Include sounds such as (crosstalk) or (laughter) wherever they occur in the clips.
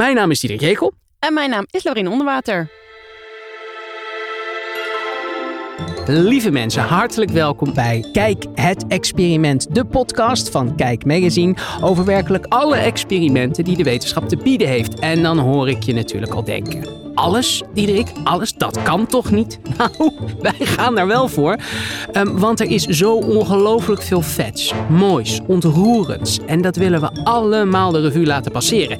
Mijn naam is Diederik Jekel. En mijn naam is Lorien Onderwater. Lieve mensen, hartelijk welkom bij Kijk het Experiment, de podcast van Kijk Magazine over werkelijk alle experimenten die de wetenschap te bieden heeft. En dan hoor ik je natuurlijk al denken. Alles, Diederik, alles, dat kan toch niet? (laughs) Nou, wij gaan daar wel voor. Um, want er is zo ongelooflijk veel vets, moois, ontroerends. En dat willen we allemaal de revue laten passeren.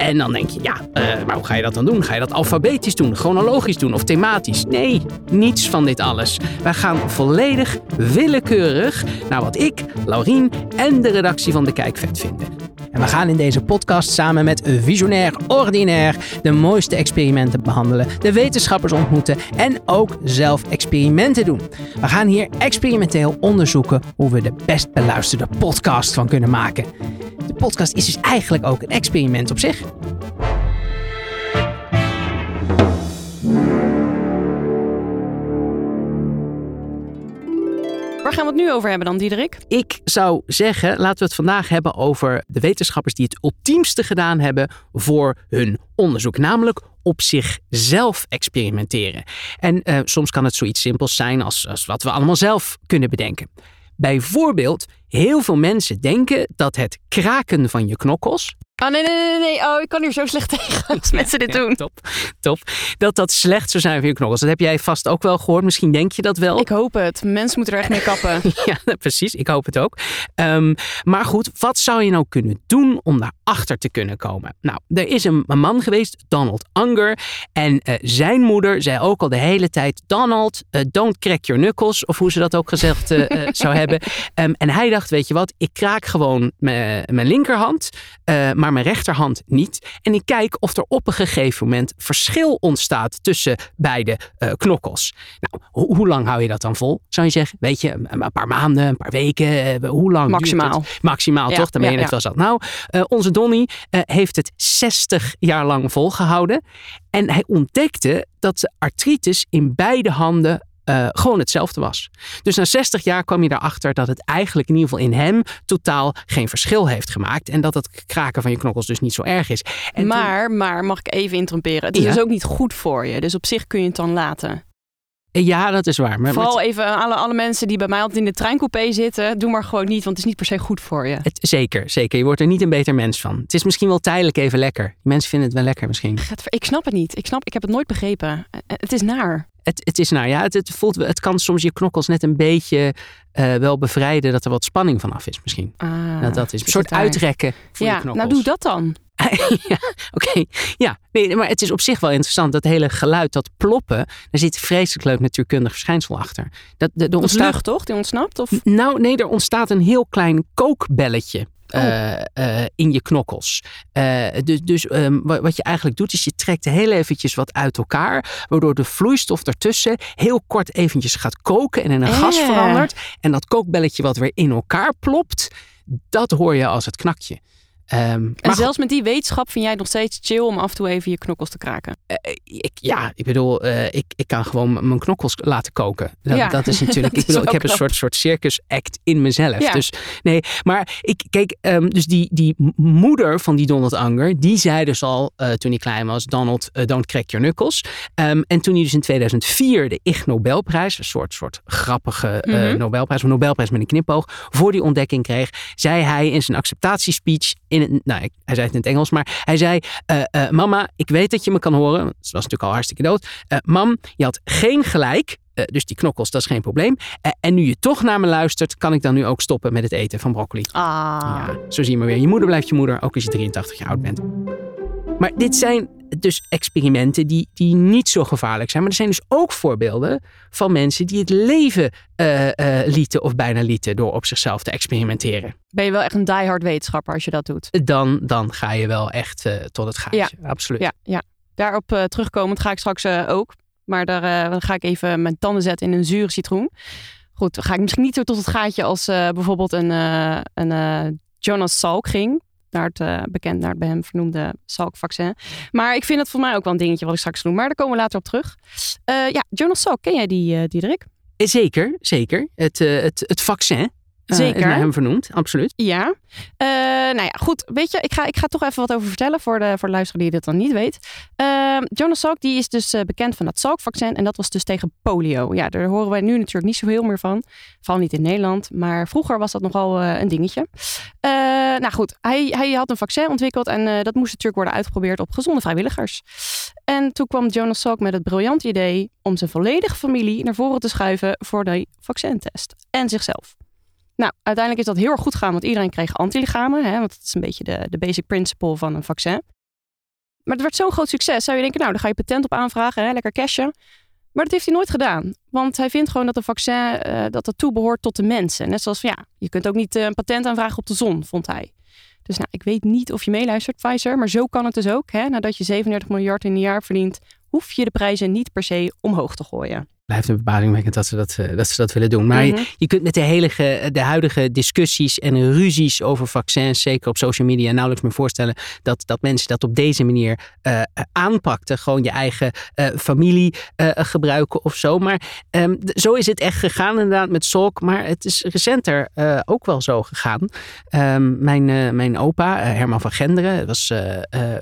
En dan denk je, ja, uh, maar hoe ga je dat dan doen? Ga je dat alfabetisch doen, chronologisch doen of thematisch? Nee, niets van dit alles. Wij gaan volledig willekeurig naar wat ik, Laurien en de redactie van De Kijk vet vinden. En we gaan in deze podcast samen met Visionair Ordinaire de mooiste experimenten behandelen, de wetenschappers ontmoeten en ook zelf experimenten doen. We gaan hier experimenteel onderzoeken hoe we de best beluisterde podcast van kunnen maken. De podcast is dus eigenlijk ook een experiment op zich. Waar gaan we het nu over hebben dan, Diederik? Ik zou zeggen, laten we het vandaag hebben over de wetenschappers die het ultiemste gedaan hebben voor hun onderzoek. Namelijk op zichzelf experimenteren. En uh, soms kan het zoiets simpels zijn als, als wat we allemaal zelf kunnen bedenken. Bijvoorbeeld, heel veel mensen denken dat het kraken van je knokkels Oh nee, nee, nee, nee. Oh, ik kan hier zo slecht (laughs) tegen als mensen dit doen. Top, top. Dat dat slecht zou zijn voor je knokkels. Dat heb jij vast ook wel gehoord. Misschien denk je dat wel. Ik hoop het. Mensen moeten er echt mee kappen. (laughs) ja, precies. Ik hoop het ook. Um, maar goed, wat zou je nou kunnen doen om daarachter te kunnen komen? Nou, er is een, een man geweest, Donald Unger. En uh, zijn moeder zei ook al de hele tijd... Donald, uh, don't crack your knuckles. Of hoe ze dat ook gezegd uh, (laughs) zou hebben. Um, en hij dacht, weet je wat? Ik kraak gewoon mijn linkerhand. maar mijn rechterhand niet. En ik kijk of er op een gegeven moment verschil ontstaat tussen beide uh, knokkels. Nou, ho hoe lang hou je dat dan vol? Zou je zeggen, weet je, een paar maanden, een paar weken, uh, hoe lang? Maximaal. Maximaal, ja, toch? Dan ben je ja, het wel zat. Nou, uh, onze Donny heeft het 60 jaar lang volgehouden. En hij ontdekte dat de artritis in beide handen uh, gewoon hetzelfde was. Dus na 60 jaar kwam je erachter dat het eigenlijk in ieder geval in hem totaal geen verschil heeft gemaakt. En dat het kraken van je knokkels dus niet zo erg is. En maar, toen... maar mag ik even interromperen? Het is ja? dus ook niet goed voor je. Dus op zich kun je het dan laten. Ja, dat is waar. Maar Vooral even alle, alle mensen die bij mij altijd in de treincoupé zitten. Doe maar gewoon niet, want het is niet per se goed voor je. Het, zeker, zeker. Je wordt er niet een beter mens van. Het is misschien wel tijdelijk even lekker. Mensen vinden het wel lekker misschien. Ik snap het niet. Ik snap, ik heb het nooit begrepen. Het is naar. Het, het is nou ja, het, het, voelt, het kan soms je knokkels net een beetje uh, wel bevrijden dat er wat spanning vanaf is misschien. Ah, dat, dat is een soort daar. uitrekken voor ja, je knokkels. Nou, doe dat dan. (laughs) ja, oké. Okay. Ja, nee, maar het is op zich wel interessant. Dat hele geluid, dat ploppen, daar zit vreselijk leuk natuurkundig verschijnsel achter. Dat, de, de ontstaat... lucht toch, die ontsnapt? Of? Nou, nee, er ontstaat een heel klein kookbelletje. Oh. Uh, uh, in je knokkels. Uh, dus dus um, wat je eigenlijk doet, is je trekt heel eventjes wat uit elkaar, waardoor de vloeistof ertussen heel kort eventjes gaat koken en in een gas verandert. En dat kookbelletje wat weer in elkaar plopt, dat hoor je als het knakje. Um, en zelfs met die wetenschap vind jij het nog steeds chill om af en toe even je knokkels te kraken? Uh, ik, ja, ik bedoel, uh, ik, ik kan gewoon mijn knokkels laten koken. Dat, ja. dat is (laughs) natuurlijk, ik bedoel, ik heb knap. een soort, soort circus act in mezelf. Ja. Dus nee, maar ik kijk, um, dus die, die moeder van die Donald Unger, die zei dus al uh, toen hij klein was, Donald, don't crack your knuckles. Um, en toen hij dus in 2004 de Ig Nobelprijs, een soort, soort grappige mm -hmm. Nobelprijs, een Nobelprijs met een knipoog, voor die ontdekking kreeg, zei hij in zijn acceptatiespeech in nou, hij zei het in het Engels, maar hij zei: uh, uh, Mama, ik weet dat je me kan horen. Ze was natuurlijk al hartstikke dood. Uh, mam, je had geen gelijk. dus die knokkels, dat is geen probleem. en nu je toch naar me luistert, kan ik dan nu ook stoppen met het eten van broccoli. Ah. Ja, zo zie je maar weer. Je moeder blijft je moeder, ook als je 83 jaar oud bent. Maar dit zijn dus experimenten die, die niet zo gevaarlijk zijn. Maar er zijn dus ook voorbeelden van mensen die het leven uh, uh, lieten of bijna lieten door op zichzelf te experimenteren. Ben je wel echt een diehard wetenschapper als je dat doet? Dan, dan ga je wel echt uh, tot het gaatje. Ja. Absoluut. Ja, ja. daarop terugkomend ga ik straks ook. Maar daar ga ik even mijn tanden zetten in een zure citroen. Goed, dan ga ik misschien niet zo tot het gaatje als bijvoorbeeld een, een Jonas Salk ging naar het uh, bekend, naar het bij hem vernoemde Salk-vaccin. Maar ik vind het voor mij ook wel een dingetje wat ik straks doe. Maar daar komen we later op terug. Uh, ja, Jonas Salk, ken jij die, uh, Diederik? Zeker, zeker. Het, het, het vaccin. Eh, Zeker. is naar hem vernoemd, absoluut. Ja. Eh, nou ja, goed. Weet je, ik ga, ik ga toch even wat over vertellen voor de, voor de luisteraar die dit dan niet weet. Uh, Jonas Salk die is dus uh, bekend van het Salk-vaccin en dat was dus tegen polio. Ja, daar horen wij nu natuurlijk niet zoveel meer van. Vooral niet in Nederland, maar vroeger was dat nogal een dingetje. nou goed, hij, hij had een vaccin ontwikkeld en dat moest natuurlijk worden uitgeprobeerd op gezonde vrijwilligers. En toen kwam Jonas Salk met het briljante idee om zijn volledige familie naar voren te schuiven voor de vaccintest. En zichzelf. Nou, uiteindelijk is dat heel erg goed gegaan, want iedereen kreeg antilichamen. Hè, want dat is een beetje de, de basic principle van een vaccin. Maar het werd zo'n groot succes. Zou je denken, nou, dan ga je patent op aanvragen, hè, lekker cashen. Maar dat heeft hij nooit gedaan. Want hij vindt gewoon dat een vaccin uh, dat dat toebehoort tot de mensen. Net zoals ja, je kunt ook niet uh, een patent aanvragen op de zon, vond hij. Dus nou, ik weet niet of je meeluistert, Pfizer, maar zo kan het dus ook. Hè? Nadat je 37 miljard in een jaar verdient, hoef je de prijzen niet per se omhoog te gooien blijft een verbazingwekkend dat ze dat, uh, dat ze dat willen doen. Maar mm -hmm. je kunt met de, hele, de huidige discussies en ruzies over vaccins, zeker op social media, nauwelijks meer voorstellen dat, dat mensen dat op deze manier uh, aanpakten. Gewoon je eigen uh, familie gebruiken of zo. Maar um, zo is het echt gegaan inderdaad met Salk. Maar het is recenter ook wel zo gegaan. Um, mijn, mijn opa, Herman van Genderen, was,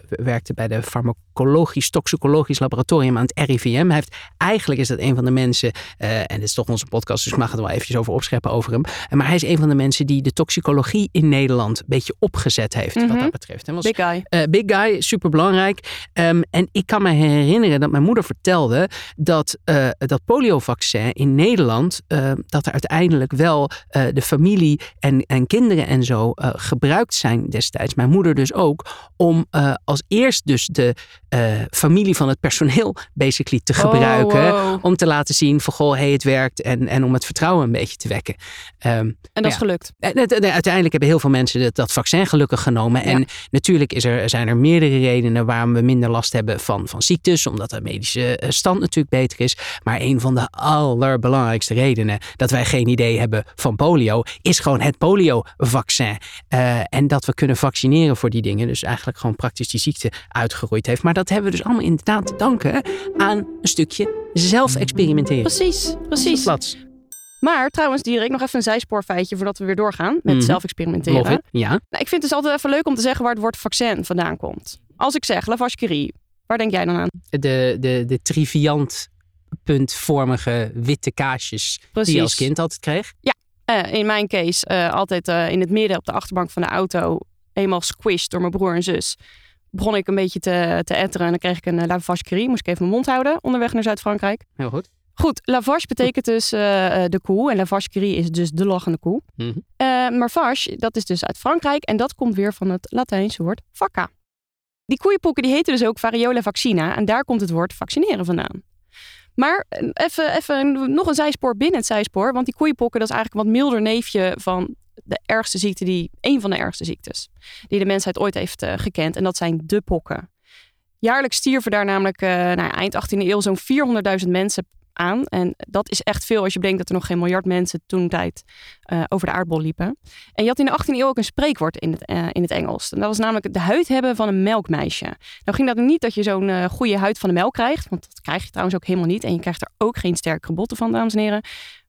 werkte bij de farmacologisch toxicologisch laboratorium aan het RIVM. Hij heeft, eigenlijk is dat een van de mensen, uh, en dit is toch onze podcast, dus ik mag het wel eventjes over opscheppen over hem. Maar hij is een van de mensen die de toxicologie in Nederland een beetje opgezet heeft, mm -hmm. wat dat betreft. Was, big guy. Uh, big guy, super belangrijk. Um, en ik kan me herinneren dat mijn moeder vertelde dat uh, dat poliovaccin in Nederland, dat er uiteindelijk wel de familie en, en kinderen en zo gebruikt zijn destijds. Mijn moeder dus ook, om als eerst dus de familie van het personeel basically te gebruiken. Oh, wow. Om te laten zien van goh, hey, het werkt. En, en om het vertrouwen een beetje te wekken. Um, en dat ja. is gelukt. Uiteindelijk hebben heel veel mensen dat, dat vaccin gelukkig genomen. En natuurlijk is er, zijn er meerdere redenen waarom we minder last hebben van, van ziektes. Omdat de medische stand natuurlijk beter is. Maar een van de allerbelangrijkste redenen dat wij geen idee hebben van polio, is gewoon het polio-vaccin. Uh, en dat we kunnen vaccineren voor die dingen. Dus eigenlijk gewoon praktisch die ziekte uitgeroeid heeft. Maar dat hebben we dus allemaal inderdaad te danken aan een stukje zelf experimenteren. Precies, precies. Plaats. Maar trouwens, Dierik, nog even een zijspoorfeitje voordat we weer doorgaan met Mhm. zelf experimenteren. Ja. Nou, ik vind het dus altijd even leuk om te zeggen waar het woord vaccin vandaan komt. Als ik zeg lavage curie, waar denk jij dan aan? De, de, de triviant puntvormige witte kaasjes die je Precies. als kind altijd kreeg. Eh, in mijn case eh, altijd eh, in het midden op de achterbank van de auto, eenmaal squished door mijn broer en zus. Begon ik een beetje te, te etteren en dan kreeg ik een uh, lavage curie. Moest ik even mijn mond houden onderweg naar Zuid-Frankrijk. Heel goed. Goed, lavage betekent dus eh, eh, de koe en lavage curie is dus de lachende koe. Mhm. Eh, maar vache, dat is dus uit Frankrijk en dat komt weer van het Latijnse woord vacca. Die koeienpokken die heten dus ook variola vaccina en daar komt het woord vaccineren vandaan. Maar eh, even, even nog een zijspoor binnen het zijspoor, want die koeienpokken dat is eigenlijk een wat milder neefje van de ergste ziekte, die, een van de ergste ziektes die de mensheid ooit heeft eh, gekend en dat zijn de pokken. Jaarlijks stierven daar namelijk eh, nou eind 18e eeuw zo'n 400.000 mensen aan. En dat is echt veel als je bedenkt dat er nog geen miljard mensen toen tijd eh, over de aardbol liepen. En je had in de 18e eeuw ook een spreekwoord in het, in het Engels. En dat was namelijk de huid hebben van een melkmeisje. Nou ging dat niet dat je zo'n goede huid van de melk krijgt. Want dat krijg je trouwens ook helemaal niet. En je krijgt er ook geen sterke botten van, dames en heren.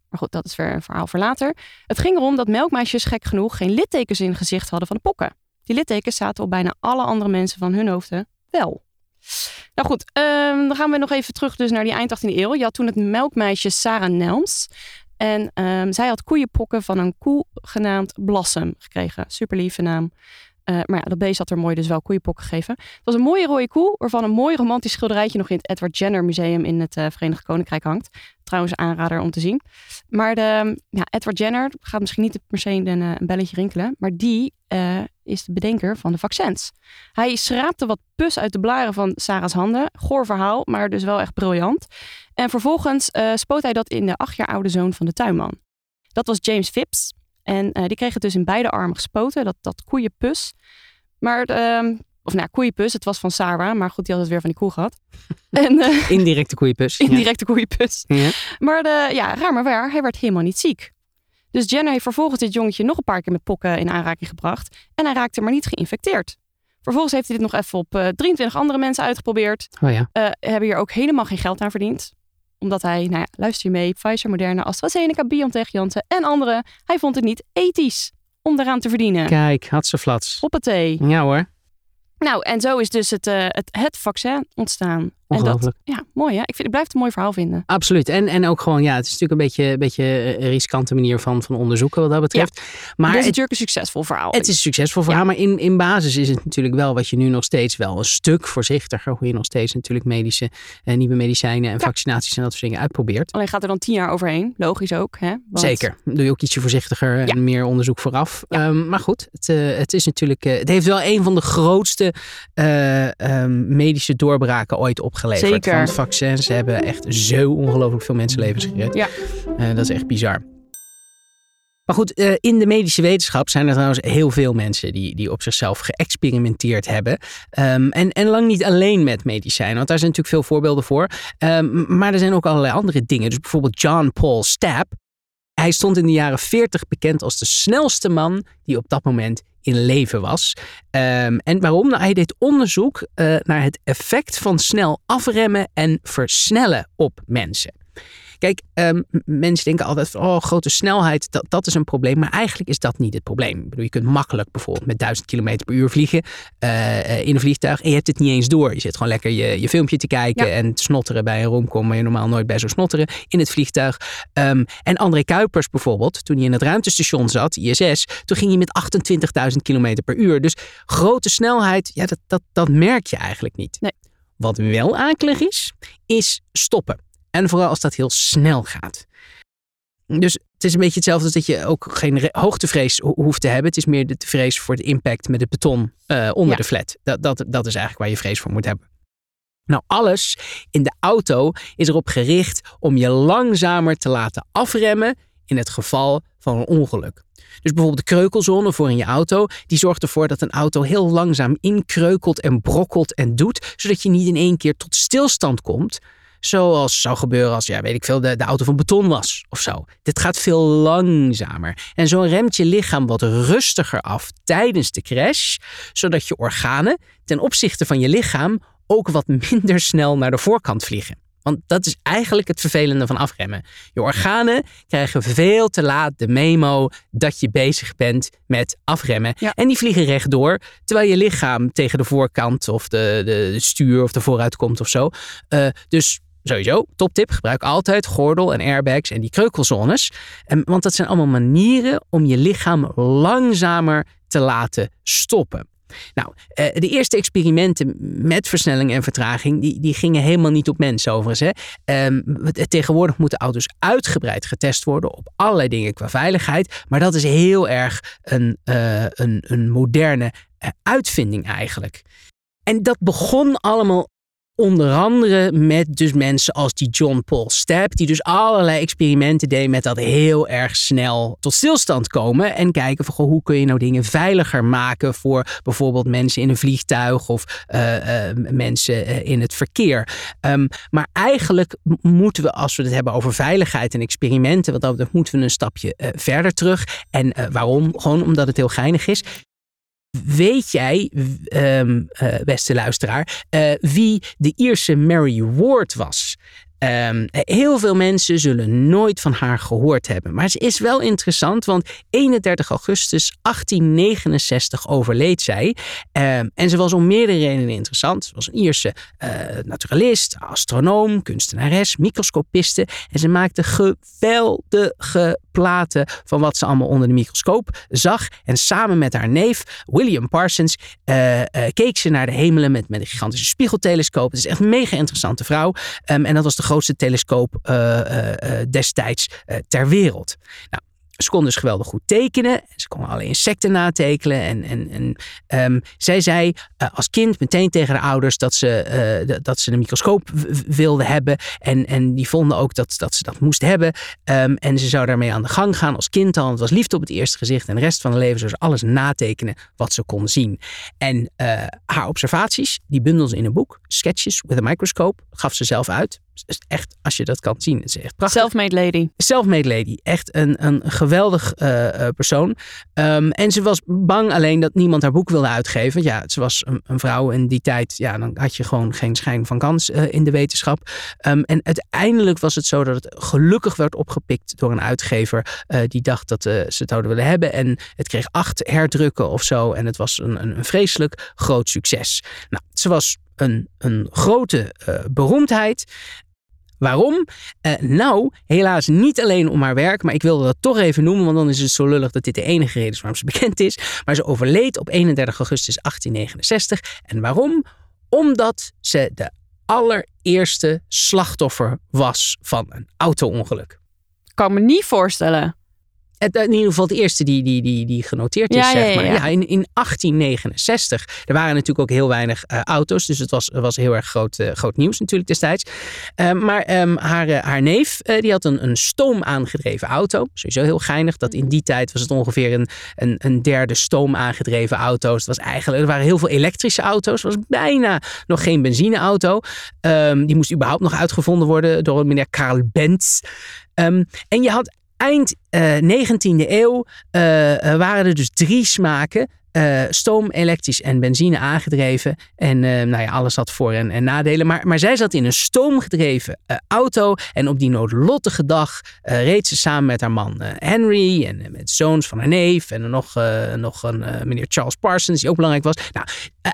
Maar goed, dat is weer een verhaal voor later. Het ging erom dat melkmeisjes gek genoeg geen littekens in gezicht hadden van de pokken. Die littekens zaten op bijna alle andere mensen van hun hoofden wel. Nou goed, ehm, dan gaan we nog even terug dus naar die eind 18e eeuw. Je had toen het melkmeisje Sarah Nelms. En ehm, zij had koeienpokken van een koe genaamd Blossom gekregen. Super lieve naam. Eh, maar ja, dat beest had er mooi dus wel koeienpokken gegeven. Het was een mooie rode koe, waarvan een mooi romantisch schilderijtje nog in het Edward Jenner Museum in het eh, Verenigd Koninkrijk hangt. Trouwens, aanrader om te zien. Maar de, ja, Edward Jenner gaat misschien niet per se een, eh, een belletje rinkelen, maar die eh, is de bedenker van de vaccins. Hij schraapte wat pus uit de blaren van Sarah's handen. Goor verhaal, maar dus wel echt briljant. En vervolgens eh, spoot hij dat in de acht jaar oude zoon van de tuinman. Dat was James Phipps. En die kreeg het dus in beide armen gespoten, dat, dat koeienpus. Maar, ehm, of nou, koeienpus, het was van Sarah, maar goed, die had het weer van die koe gehad. (laughs) en eh, Indirecte koeienpus. Ja. indirecte koeienpus. Ja. Maar de, ja, raar maar waar, hij werd helemaal niet ziek. Dus Jenner heeft vervolgens dit jongetje nog een paar keer met pokken in aanraking gebracht. En hij raakte maar niet geïnfecteerd. Vervolgens heeft hij dit nog even op eh, 23 andere mensen uitgeprobeerd. Oh ja. Eh hebben hier ook helemaal geen geld aan verdiend. omdat hij, nou ja, luister je mee, Pfizer, Moderna, AstraZeneca, BioNTech, Janssen en anderen. Hij vond het niet ethisch om daaraan te verdienen. Kijk, had ze flats. Hoppatee. Ja hoor. Nou, en zo is dus het, uh, het, het vaccin ontstaan. En dat, ja, mooi hè? Ik, vind, ik blijf het een mooi verhaal vinden. Absoluut. En, en ook gewoon, ja, het is natuurlijk een beetje, een beetje een riskante manier van, van onderzoeken wat dat betreft. Ja, maar het is het, natuurlijk een succesvol verhaal. het is een succesvol verhaal, maar in, in basis is het natuurlijk wel wat je nu nog steeds wel een stuk voorzichtiger, hoe je nog steeds natuurlijk medische, eh, nieuwe medicijnen en Ja. vaccinaties en dat soort dingen uitprobeert. Alleen gaat er dan tien jaar overheen. Logisch ook, hè? Want- Zeker. Doe je ook ietsje voorzichtiger en meer onderzoek vooraf. Ehm, maar goed, het, eh, het is natuurlijk. eh, het heeft wel een van de grootste eh, ehm, medische doorbraken ooit opgeleverd. Zeker. Want vaccins hebben echt zo ongelooflijk veel mensenlevens gered. Ja. Eh, dat is echt bizar. Maar goed, eh, in de medische wetenschap zijn er trouwens heel veel mensen die, die op zichzelf geëxperimenteerd hebben. Ehm, en, en lang niet alleen met medicijnen, want daar zijn natuurlijk veel voorbeelden voor. Ehm, maar er zijn ook allerlei andere dingen. Dus bijvoorbeeld John Paul Stapp. Hij stond in de jaren 40 bekend als de snelste man die op dat moment in leven was. Ehm, en waarom? Nou, hij deed onderzoek eh, naar het effect van snel afremmen en versnellen op mensen. Kijk, ehm, mensen denken altijd van, oh, grote snelheid, dat, dat is een probleem. Maar eigenlijk is dat niet het probleem. Ik bedoel, je kunt makkelijk bijvoorbeeld met 1000 km per uur vliegen eh, eh, in een vliegtuig. En je hebt het niet eens door. Je zit gewoon lekker je, je filmpje te kijken Ja. en te snotteren bij een romcom waar je normaal nooit bij zou snotteren in het vliegtuig. Ehm, en André Kuipers bijvoorbeeld, toen hij in het ruimtestation zat, ISS, toen ging hij met 28.000 km per uur. Dus grote snelheid, ja, dat, dat, dat merk je eigenlijk niet. Nee. Wat wel akelig is, is stoppen. En vooral als dat heel snel gaat. Dus het is een beetje hetzelfde als dat je ook geen re- hoogtevrees ho- hoeft te hebben. Het is meer de vrees voor de impact met het beton eh, onder Ja. de flat. Dat, dat, dat is eigenlijk waar je vrees voor moet hebben. Nou, alles in de auto is erop gericht om je langzamer te laten afremmen in het geval van een ongeluk. Dus bijvoorbeeld de kreukelzone voor in je auto, die zorgt ervoor dat een auto heel langzaam inkreukelt en brokkelt en doet, zodat je niet in één keer tot stilstand komt, zoals zou gebeuren als, ja, weet ik veel, de, de auto van beton was of zo. Dit gaat veel langzamer. En zo remt je lichaam wat rustiger af tijdens de crash, zodat je organen ten opzichte van je lichaam ook wat minder snel naar de voorkant vliegen. Want dat is eigenlijk het vervelende van afremmen. Je organen krijgen veel te laat de memo dat je bezig bent met afremmen. Ja. En die vliegen rechtdoor, terwijl je lichaam tegen de voorkant of de, de, de stuur of de vooruit komt of zo. Eh, dus sowieso, toptip, gebruik altijd gordel en airbags en die kreukelzones. En, want dat zijn allemaal manieren om je lichaam langzamer te laten stoppen. Nou, eh, de eerste experimenten met versnelling en vertraging, die, die gingen helemaal niet op mensen overigens. Hè. Ehm, tegenwoordig moeten auto's uitgebreid getest worden op allerlei dingen qua veiligheid. Maar dat is heel erg een, eh, een, een moderne eh, uitvinding eigenlijk. En dat begon allemaal onder andere met dus mensen als die John Paul Stapp, die dus allerlei experimenten deed met dat heel erg snel tot stilstand komen en kijken van hoe kun je nou dingen veiliger maken voor bijvoorbeeld mensen in een vliegtuig of eh, eh, mensen eh, in het verkeer. Ehm, maar eigenlijk moeten we, als we het hebben over veiligheid en experimenten, dat betreft, moeten we een stapje verder terug. En waarom? Gewoon omdat het heel geinig is. Weet jij, ehm, eh, beste luisteraar, eh, wie de Ierse Mary Ward was? Ehm, heel veel mensen zullen nooit van haar gehoord hebben. Maar ze is wel interessant, want 31 augustus 1869 overleed zij. Ehm, en ze was om meerdere redenen interessant. Ze was een Ierse eh, naturalist, astronoom, kunstenares, microscopiste. En ze maakte geweldige platen van wat ze allemaal onder de microscoop zag. En samen met haar neef, William Parsons, eh, eh, keek ze naar de hemelen met, met een gigantische spiegeltelescoop. Het is echt een mega interessante vrouw. Ehm, en dat was de grootste telescoop eh, destijds ter wereld. Nou, ze kon dus geweldig goed tekenen. Ze kon alle insecten natekenen. En, en, en ehm, zij zei eh, als kind meteen tegen de ouders dat ze, eh, dat ze een microscoop wilde hebben. En, en die vonden ook dat, dat ze dat moest hebben. Ehm, en ze zou daarmee aan de gang gaan als kind al. Het was liefde op het eerste gezicht. En de rest van haar leven zou ze alles natekenen wat ze kon zien. En eh, haar observaties, die bundelde in een boek. Sketches with a Microscope. Gaf ze zelf uit. Echt, als je dat kan zien, het is echt prachtig. Self-made lady. Self-made lady. Echt een, een geweldig uh, persoon. Um, en ze was bang alleen dat niemand haar boek wilde uitgeven. Want ja, ze was een, een, vrouw in die tijd. Ja, dan had je gewoon geen schijn van kans uh, in de wetenschap. Um, en uiteindelijk was het zo dat het gelukkig werd opgepikt door een uitgever. Uh, die dacht dat ze het zouden willen hebben. En het kreeg acht herdrukken of zo. En het was een, een, een vreselijk groot succes. Nou, ze was een, een grote uh, beroemdheid. Waarom? Uh, nou, helaas niet alleen om haar werk, maar ik wilde dat toch even noemen, want dan is het zo lullig dat dit de enige reden is waarom ze bekend is. Maar ze overleed op 31 augustus 1869. En waarom? Omdat ze de allereerste slachtoffer was van een auto-ongeluk. Kan me niet voorstellen in ieder geval het eerste die, die, die, die genoteerd is, ja, zeg maar. Ja, ja, in, in 1869. Er waren natuurlijk ook heel weinig uh, auto's. Dus het was, was heel erg groot, uh, groot nieuws natuurlijk destijds. Uh, maar um, haar, haar neef, die had een, een stoom aangedreven auto. Sowieso heel geinig. Dat in die tijd was het ongeveer een, een, een derde stoom aangedreven auto's. Het was eigenlijk, er waren heel veel elektrische auto's. Het was bijna nog geen benzineauto. Um, die moest überhaupt nog uitgevonden worden door meneer Karl Benz. Um, en je had eind uh, 19e eeuw uh, waren er dus drie smaken. Stoom, elektrisch en benzine aangedreven. En nou ja, alles had voor- en, en, nadelen. Maar, maar zij zat in een stoomgedreven auto. En op die noodlottige dag reed ze samen met haar man Henry. En met zoons van haar neef. En nog, nog een meneer Charles Parsons, die ook belangrijk was. Nou,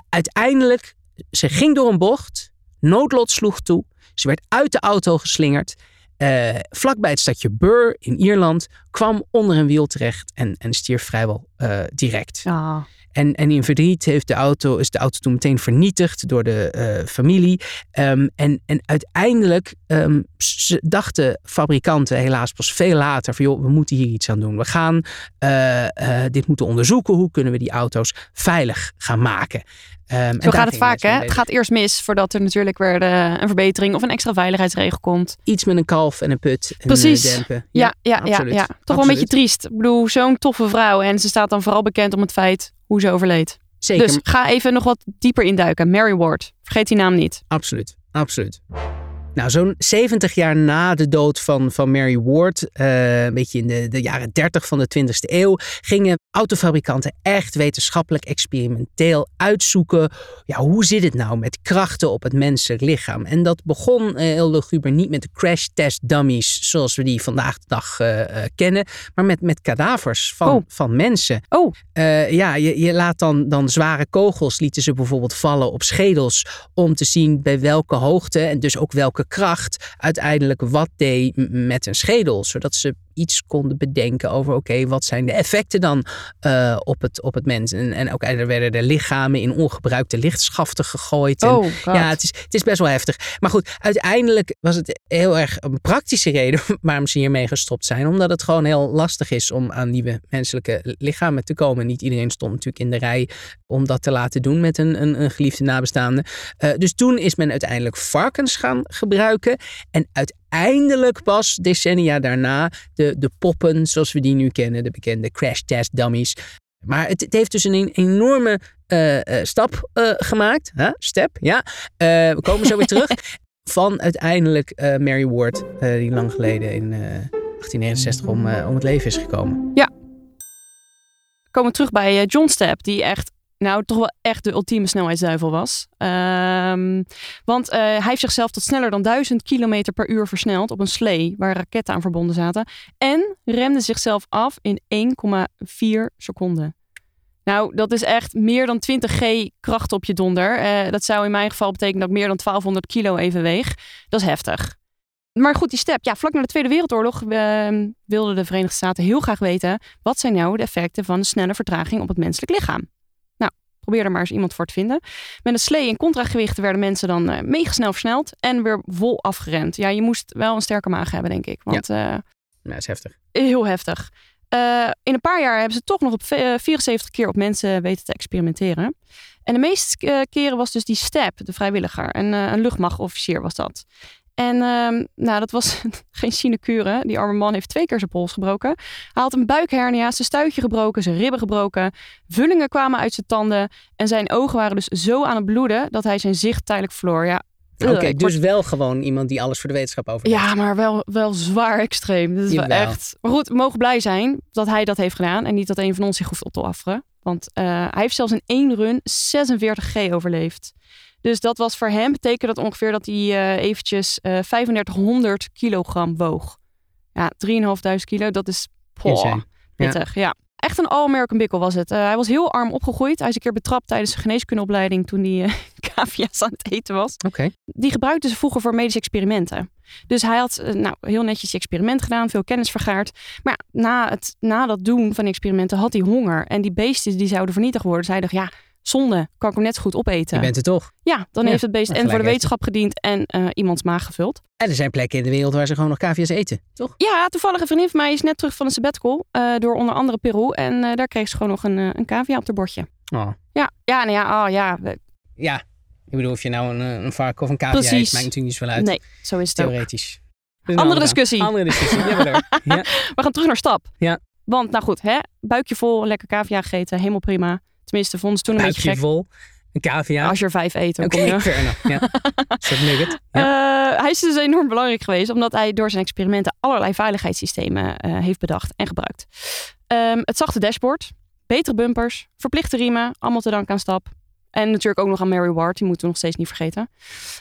uiteindelijk, ze ging door een bocht. Noodlot sloeg toe. Ze werd uit de auto geslingerd. Uh, vlakbij het stadje Burr in Ierland kwam onder een wiel terecht en, en stierf vrijwel uh, direct. Oh. En, en in verdriet heeft de auto, is de auto toen meteen vernietigd door de uh, familie. Um, en, en uiteindelijk um, dachten fabrikanten helaas pas veel later van joh, we moeten hier iets aan doen. We gaan dit moeten onderzoeken. Hoe kunnen we die auto's veilig gaan maken? Um, Zo gaat het vaak, hè? Het gaat eerst mis voordat er natuurlijk weer de, een verbetering of een extra veiligheidsregel komt. Iets met een kalf en een put. En Precies. dempen. Ja, ja, ja, ja, ja. Toch absoluut. wel een beetje triest. Ik bedoel, zo'n toffe vrouw. En ze staat dan vooral bekend om het feit hoe ze overleed. Zeker. Dus ga even nog wat dieper induiken. Mary Ward. Vergeet die naam niet. Absoluut, absoluut. Nou, zo'n 70 jaar na de dood van, van Mary Ward, uh, een beetje in de, de jaren 30 van de 20e eeuw, gingen autofabrikanten echt wetenschappelijk experimenteel uitzoeken. Ja, hoe zit het nou met krachten op het menselijk lichaam? En dat begon uh, heel luguber niet met de crash test dummies zoals we die vandaag de dag uh, kennen, maar met, met kadavers van, oh. van mensen. Oh. ja, je, je laat dan, dan zware kogels, lieten ze bijvoorbeeld vallen op schedels om te zien bij welke hoogte en dus ook welke kracht uiteindelijk wat deed met een schedel. Zodat ze iets konden bedenken over oké, wat zijn de effecten dan uh, op, het, op het mens. En, en ook er werden er lichamen in ongebruikte lichtschaften gegooid. En, oh, ja, het is, het is best wel heftig. Maar goed, uiteindelijk was het heel erg een praktische reden (laughs) waarom ze hiermee gestopt zijn. Omdat het gewoon heel lastig is om aan nieuwe menselijke lichamen te komen. Niet iedereen stond natuurlijk in de rij om dat te laten doen met een, een, een geliefde nabestaande. Uh, dus toen is men uiteindelijk varkens gaan gebruiken. En uiteindelijk pas decennia daarna de, de poppen zoals we die nu kennen. De bekende crash test dummies. Maar het, het heeft dus een enorme uh, uh, stap uh, gemaakt. Huh? Step, ja. we komen zo weer terug. (laughs) Van uiteindelijk Mary Ward, die lang geleden in 1869 om, om het leven is gekomen. Ja. We komen terug bij John Stepp, die echt nou toch wel echt de ultieme snelheidsduivel was. Um, want uh, hij heeft zichzelf tot sneller dan 1000 km per uur versneld op een slee waar raketten aan verbonden zaten. En remde zichzelf af in 1,4 seconden. Nou, dat is echt meer dan 20 G kracht op je donder. Uh, dat zou in mijn geval betekenen dat ik meer dan 1200 kilo even weeg. Dat is heftig. Maar goed, die step. Ja, vlak na de Tweede Wereldoorlog uh, wilden de Verenigde Staten heel graag weten... wat zijn nou de effecten van een snelle vertraging op het menselijk lichaam? Probeer er maar eens iemand voor te vinden. Met een slee en contragewichten werden mensen dan uh, mega snel versneld en weer vol afgerend. Ja, je moest wel een sterke maag hebben, denk ik. Want, ja. Uh, dat is heftig. Heel heftig. Uh, in een paar jaar hebben ze toch nog op 74 keer op mensen weten te experimenteren. En de meeste keren was dus die Step, de vrijwilliger. En een luchtmachtofficier was dat. En uh, nou, dat was (laughs) geen sinecure. Die arme man heeft twee keer zijn pols gebroken. Hij had een buikhernia, zijn stuitje gebroken, zijn ribben gebroken. Vullingen kwamen uit zijn tanden. En zijn ogen waren dus zo aan het bloeden dat hij zijn zicht tijdelijk verloor. Ja, Oké, dus word- wel gewoon iemand die alles voor de wetenschap over Ja, maar wel, wel zwaar extreem. Dat is wel echt. Maar goed, we mogen blij zijn dat hij dat heeft gedaan. En niet dat een van ons zich hoeft op te offeren. Want eh, hij heeft zelfs in één run 46G overleefd. Dus dat was voor hem, betekent dat ongeveer dat hij eh, eventjes eh 3500 kilogram woog. Ja, 3.500 kilo, dat is poh. Ja. pittig. Ja. Echt een all-American bikkel was het. Eh, hij was heel arm opgegroeid. Hij is een keer betrapt tijdens de geneeskundeopleiding toen hij eh (laughs) cavia's aan het eten was Oké. die gebruikten ze vroeger voor medische experimenten. Dus hij had eh, nou, heel netjes experiment gedaan, veel kennis vergaard. Maar ja, na, het, na dat doen van experimenten had hij honger. En die beesten die zouden vernietigd worden. Dus hij dacht, ja, zonde, kan ik hem net zo goed opeten. Je bent er toch. Ja, dan Ja, heeft het beest maar en voor de wetenschap gediend en eh, iemands maag gevuld. En er zijn plekken in de wereld waar ze gewoon nog cavia's eten, toch? Ja, toevallig een vriendin van mij is net terug van een sabbatical eh, door onder andere Peru. En eh, daar kreeg ze gewoon nog een, een cavia op haar bordje. Oh. Ja, ja, nou ja, oh, ja. Ja, ik bedoel of je nou een, een varken of een cavia eet, maakt natuurlijk niet zoveel uit. Nee, zo is het. Theoretisch. Dus Andere discussie. Andere discussie. Ja. (laughs) Ja. We gaan terug naar stap. Ja. Want, nou goed, hè, buikje vol, lekker cavia gegeten, helemaal prima. Tenminste, vonden ze toen een beetje gek. vol. Een cavia. Als je er vijf eet, dan Oké, kom je. (laughs) Ja. Nugget. (laughs) Eh, hij is dus enorm belangrijk geweest, omdat hij door zijn experimenten allerlei veiligheidssystemen eh, heeft bedacht en gebruikt. Ehm, het zachte dashboard, betere bumpers, verplichte riemen, allemaal te danken aan stap. En natuurlijk ook nog aan Mary Ward, die moeten we nog steeds niet vergeten.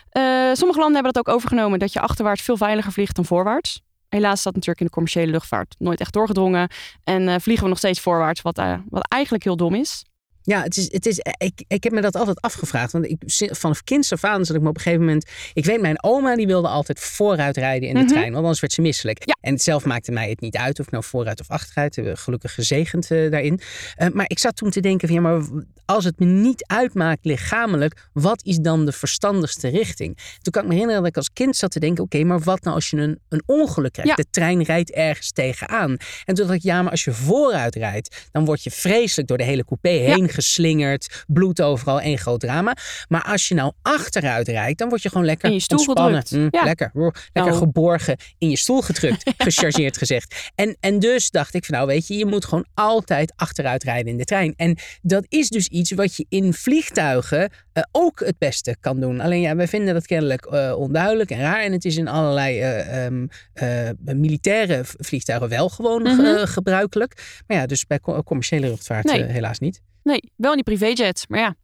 Eh, sommige landen hebben dat ook overgenomen, dat je achterwaarts veel veiliger vliegt dan voorwaarts. Helaas is dat natuurlijk in de commerciële luchtvaart nooit echt doorgedrongen. En vliegen we nog steeds voorwaarts, wat, wat eigenlijk heel dom is. Ja, het is, het is, ik, ik heb me dat altijd afgevraagd. Want ik, vanaf kinds af aan zat ik me op een gegeven moment... Ik weet, mijn oma die wilde altijd vooruit rijden in de Mhm. trein. Want anders werd ze misselijk. Ja. En zelf maakte mij het niet uit of ik nou vooruit of achteruit. Gelukkig gezegend eh, daarin. Eh, maar ik zat toen te denken van... Ja, maar als het me niet uitmaakt lichamelijk... Wat is dan de verstandigste richting? Toen kan ik me herinneren dat ik als kind zat te denken... Oké, maar wat nou als je een, een ongeluk krijgt? Ja. De trein rijdt ergens tegenaan. En toen dacht ik, ja, maar als je vooruit rijdt... dan word je vreselijk door de hele coupé heen geslingerd. Bloed overal, één groot drama. Maar als je nou achteruit rijdt, dan word je gewoon lekker In je stoel ontspannen. gedrukt. Mm, Ja. Lekker, lekker Nou. geborgen in je stoel gedrukt, (laughs) gechargeerd gezegd. En, en dus dacht ik van nou weet je, je moet gewoon altijd achteruit rijden in de trein. En dat is dus iets wat je in vliegtuigen eh, ook het beste kan doen. Alleen ja, wij vinden dat kennelijk eh, onduidelijk en raar. En het is in allerlei eh, ehm, eh, militaire vliegtuigen wel gewoon Mhm. gebruikelijk. Maar ja, dus bij co- commerciële luchtvaart Nee. helaas niet. Nee, wel in die privéjets. Maar ja,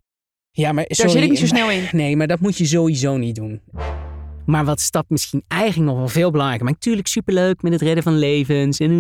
Ja, maar daar sorry, zit ik niet zo snel in. (laughs) Nee, maar dat moet je sowieso niet doen. Maar wat stap misschien eigenlijk nog wel veel belangrijker. Maar natuurlijk superleuk met het redden van levens en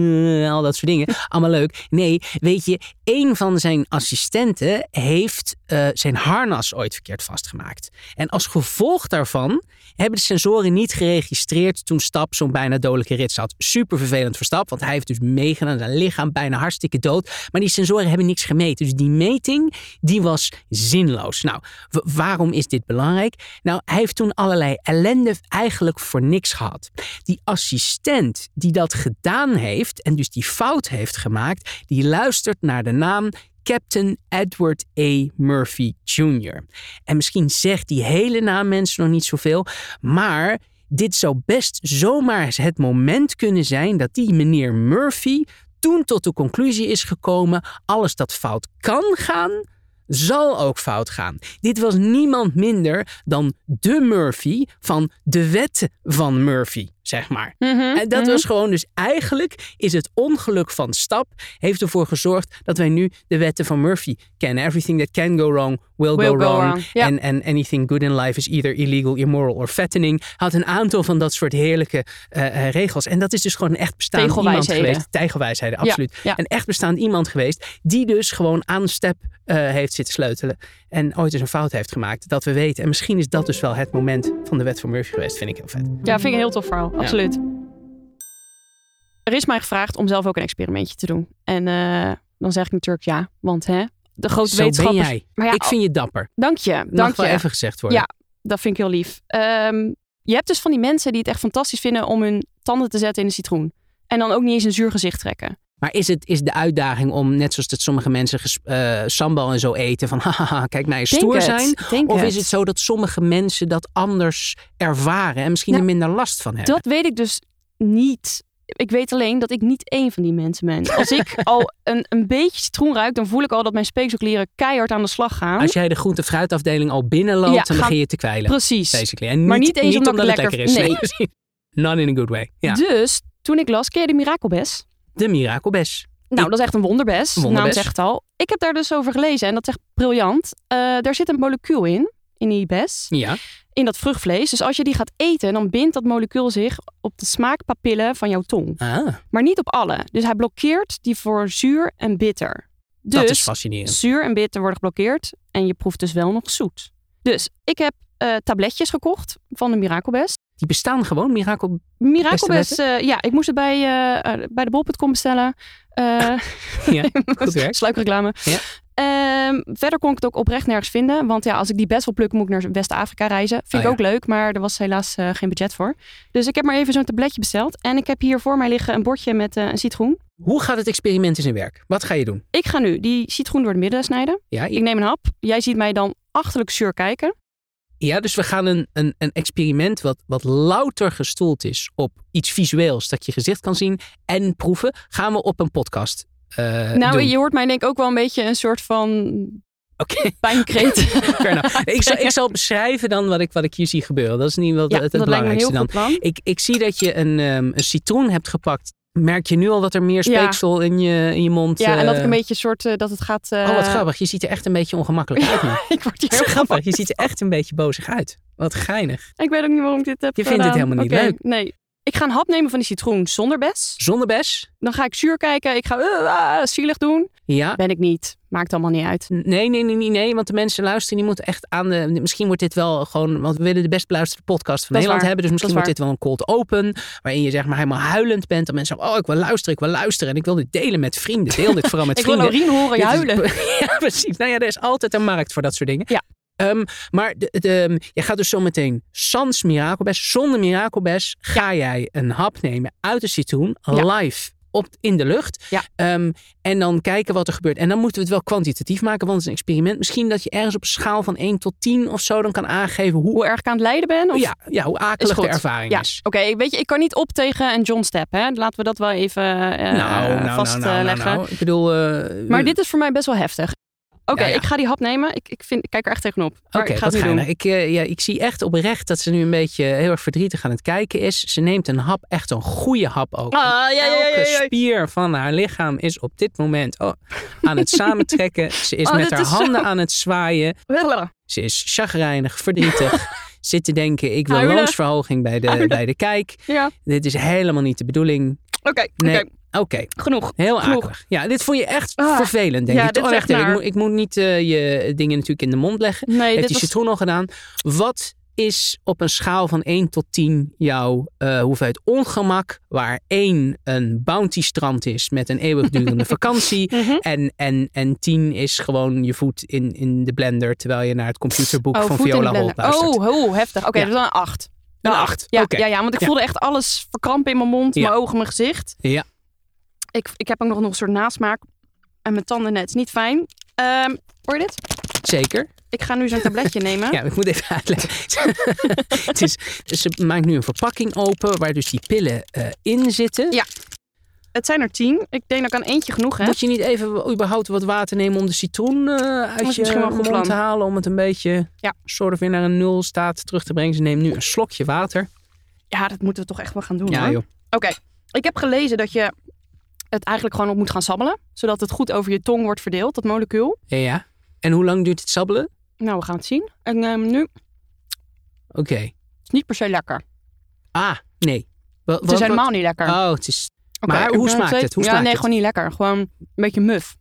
eh, al dat soort dingen. Allemaal leuk. Nee, weet je, een van zijn assistenten heeft eh, zijn harnas ooit verkeerd vastgemaakt. En als gevolg daarvan hebben de sensoren niet geregistreerd toen Stap zo'n bijna dodelijke rit zat. Super vervelend voor Stap, want hij heeft dus meegedaan. Zijn lichaam bijna hartstikke dood. Maar die sensoren hebben niks gemeten. Dus die meting, die was zinloos. Nou, waarom is dit belangrijk? Nou, hij heeft toen allerlei ellende eigenlijk voor niks gehad. Die assistent die dat gedaan heeft en dus die fout heeft gemaakt, die luistert naar de naam Captain Edward A. Murphy Jr. En misschien zegt die hele naam mensen nog niet zoveel, maar dit zou best zomaar het moment kunnen zijn dat die meneer Murphy toen tot de conclusie is gekomen: alles dat fout kan gaan, zal ook fout gaan. Dit was niemand minder dan de Murphy van de wetten van Murphy, zeg maar. Mhm, En dat mhm. was gewoon dus eigenlijk is het ongeluk van Stap heeft ervoor gezorgd dat wij nu de wetten van Murphy kennen. Everything that can go wrong will, Will go, go wrong. wrong, ja. En en anything good in life is either illegal, immoral or fattening. Had een aantal van dat soort heerlijke eh, eh, regels. En dat is dus gewoon een echt bestaand iemand geweest. Tegelwijsheden, Ja, absoluut. ja. Een echt bestaand iemand geweest die dus gewoon aan step eh, heeft zitten sleutelen. En ooit eens een fout heeft gemaakt. Dat we weten. En misschien is dat dus wel het moment van de wet van Murphy geweest. Vind ik heel vet. Ja, vind ik een heel tof verhaal. Absoluut. Er is mij gevraagd om zelf ook een experimentje te doen. En eh, dan zeg ik natuurlijk ja. Want hè, de grote Zo ben jij. Maar ja, ik vind je dapper. Dank je. Mag Dank wel je. even gezegd worden. Ja. Dat vind ik heel lief. Ehm, je hebt dus van die mensen die het echt fantastisch vinden om hun tanden te zetten in de citroen. En dan ook niet eens een zuur gezicht trekken. Maar is het is de uitdaging om, net zoals dat sommige mensen eh, sambal en zo eten, van (laughs) haha, kijk mij eens Denk stoer zijn? Of is het zo dat sommige mensen dat anders ervaren en misschien Nou, er minder last van hebben? Dat weet ik dus niet. ik weet alleen dat ik niet één van die mensen ben. Als ik (laughs) al een, een beetje citroen ruik, dan voel ik al dat mijn speekselklieren keihard aan de slag gaan. Als jij de groente fruitafdeling al binnenloopt, Ja, dan begin je te kwijlen. Precies. Basically. En Maar niet eens omdat omdat het lekker is. Nee. (laughs) Not in a good way. Ja. Dus toen ik las, ken je de mirakelbes? De mirakelbes. Nou, dat is echt een wonderbes. Wonderbes. Naam zegt al. Ik heb daar dus over gelezen en dat is echt briljant. Daar zit een molecuul in, in die bes, Ja. in dat vruchtvlees. Dus als je die gaat eten, dan bindt dat molecuul zich op de smaakpapillen van jouw tong. Ah, Maar niet op alle. Dus hij blokkeert die voor zuur en bitter. Dus dat is fascinerend. zuur en bitter worden geblokkeerd en je proeft dus wel nog zoet. Dus ik heb eh, tabletjes gekocht van de Mirakelbes. Die bestaan gewoon, mirakel. Mirakelbes, eh, ja, ik moest het bij, eh, bij de bol.com bestellen. (laughs) (laughs) Ja, goed werk. Sluikreclame. Ja. Ehm, verder kon ik het ook oprecht nergens vinden. Want ja, als ik die best wil plukken, moet ik naar West-Afrika reizen. Vind Oh, ik ja. ook leuk, maar er was helaas geen budget voor. Dus ik heb maar even zo'n tabletje besteld. En ik heb hier voor mij liggen een bordje met een citroen. Hoe gaat het experiment in zijn werk? Wat ga je doen? Ik ga nu die citroen door het midden snijden. Ja, Ik neem een hap. Jij ziet mij dan achterlijk zuur kijken. Ja dus we gaan een, een, een experiment wat, wat louter gestoeld is op iets visueels dat je gezicht kan zien en proeven, gaan we op een podcast eh, nou, doen. je hoort mij denk ik ook wel een beetje een soort van Oké, pijnkreet. (laughs) ik, zal, ik zal beschrijven dan wat ik, wat ik hier zie gebeuren. Dat is niet wel ja, het, belangrijkste dan. Ik, ik zie dat je een, ehm, een citroen hebt gepakt. Merk je nu al dat er meer Ja. speeksel in, je, in je mond... Ja, en dat ik eh, een beetje soort, eh, dat het gaat... eh, Oh, wat grappig. Je ziet er echt een beetje ongemakkelijk uit nu. (laughs) ik word hier heel grappig. Je ziet er echt een beetje bozig uit. Wat geinig. Ik weet ook niet waarom ik dit heb Je vindt het gedaan. helemaal niet leuk. Nee. Ik ga een hap nemen van die citroen zonder bes. Zonder bes? Dan ga ik zuur kijken. Ik ga uh, zielig doen. Ja. Ben ik niet. Maakt allemaal niet uit. Nee, nee, nee, nee, nee. Want de mensen luisteren, die moeten echt aan de... Misschien wordt dit wel gewoon... Want we willen de best beluisterde podcast van Nederland waar. hebben. Dus misschien wordt dit wel een cold open. Waarin je zeg maar helemaal huilend bent. En mensen zeggen, oh, ik wil luisteren, ik wil luisteren. En ik wil dit delen met vrienden. Deel dit vooral (laughs) met Ik wil vrienden. Laurien horen is- huilen. (laughs) ja, precies. Nou ja, er is altijd een markt voor dat soort dingen. Ja. Ehm, maar de, de, je gaat dus zo meteen sans mirakelbes, zonder mirakelbes, ga jij een hap nemen uit de citroen, Ja. live op, in de lucht. Ja. Ehm, en dan kijken wat er gebeurt. En dan moeten we het wel kwantitatief maken, want het is een experiment. Misschien dat je ergens op een schaal van 1 tot 10 of zo dan kan aangeven hoe, Hoe erg ik aan het lijden ben? Of... ja, ja, hoe akelig de ervaring Ja, is. oké. weet je, ik kan niet op tegen een John Step. Hè? Laten we dat wel even eh, Nou, vastleggen. nou, nou, nou. Ik bedoel... eh, Maar dit is voor mij best wel heftig. Oké, Ja, ja. ik ga die hap nemen. Ik, ik, vind, ik kijk er echt tegenop. Oké, ik ga wat geinig. doen. Ik, eh, ja, ik zie echt oprecht dat ze nu een beetje heel erg verdrietig aan het kijken is. Ze neemt een hap, echt een goede hap ook. Ah, ja, ja, ja, Elke spier van haar lichaam is op dit moment oh, aan het samentrekken. (laughs) Ze is Oh, met haar is zo- handen aan het zwaaien. Ze is chagrijnig, verdrietig. (laughs) Zit te denken, ik wil loonsverhoging bij de, bij de kijk. Ja, Dit is helemaal niet de bedoeling. oké. Nee. oké. Oké, Genoeg. heel Genoeg. akelig. Ja, dit vond je echt Ah. vervelend, denk Ja, ik. dit Oh, is echt ik, moet, ik moet niet eh, je dingen natuurlijk in de mond leggen. Nee, Heeft dit die was... citroen al gedaan. Wat is op een schaal van 1 tot 10 jouw eh, hoeveelheid ongemak? Waar 1 een bounty strand is met een eeuwigdurende (laughs) vakantie. Mhm. En, en, en 10 is gewoon je voet in, in de blender terwijl je naar het computerboek Oh, van Viola Holt blender. luistert. Oh, oh, heftig. Oké, Ja. dus dan een 8. Een 8. Ja, Oké. ja, ja, want ik Ja. voelde echt alles verkrampen in mijn mond, mijn ogen, mijn gezicht. Ja. Ik, ik heb ook nog, een soort nasmaak. En mijn tanden net. Niet fijn. Ehm hoor je dit? Zeker. Ik ga nu zo'n tabletje (laughs) nemen. Ja, ik moet even uitleggen. (laughs) het is, dus ze maakt nu een verpakking open waar dus die pillen eh, in zitten. Ja. Het zijn er tien. Ik denk dat ik aan eentje genoeg heb. Moet je niet even überhaupt wat water nemen om de citroen eh, uit je mond plan. te halen? Om het een beetje Ja. soort of weer naar een nul staat terug te brengen. Ze neemt nu een slokje water. Ja, dat moeten we toch echt wel gaan doen. Ja hoor. joh. Oké. Ik heb gelezen dat je het eigenlijk gewoon op moet gaan sabbelen. Zodat het goed over je tong wordt verdeeld, dat molecuul. Ja, ja. En hoe lang duurt het sabbelen? Nou, we gaan het zien. En ehm, nu Oké. is niet per se lekker. Ah, nee. Wa- Het is helemaal niet lekker. Oh, het is... Oké, maar hoe smaakt steeds- het? Hoe ja, smaakt nee, het? gewoon niet lekker. Gewoon een beetje muf.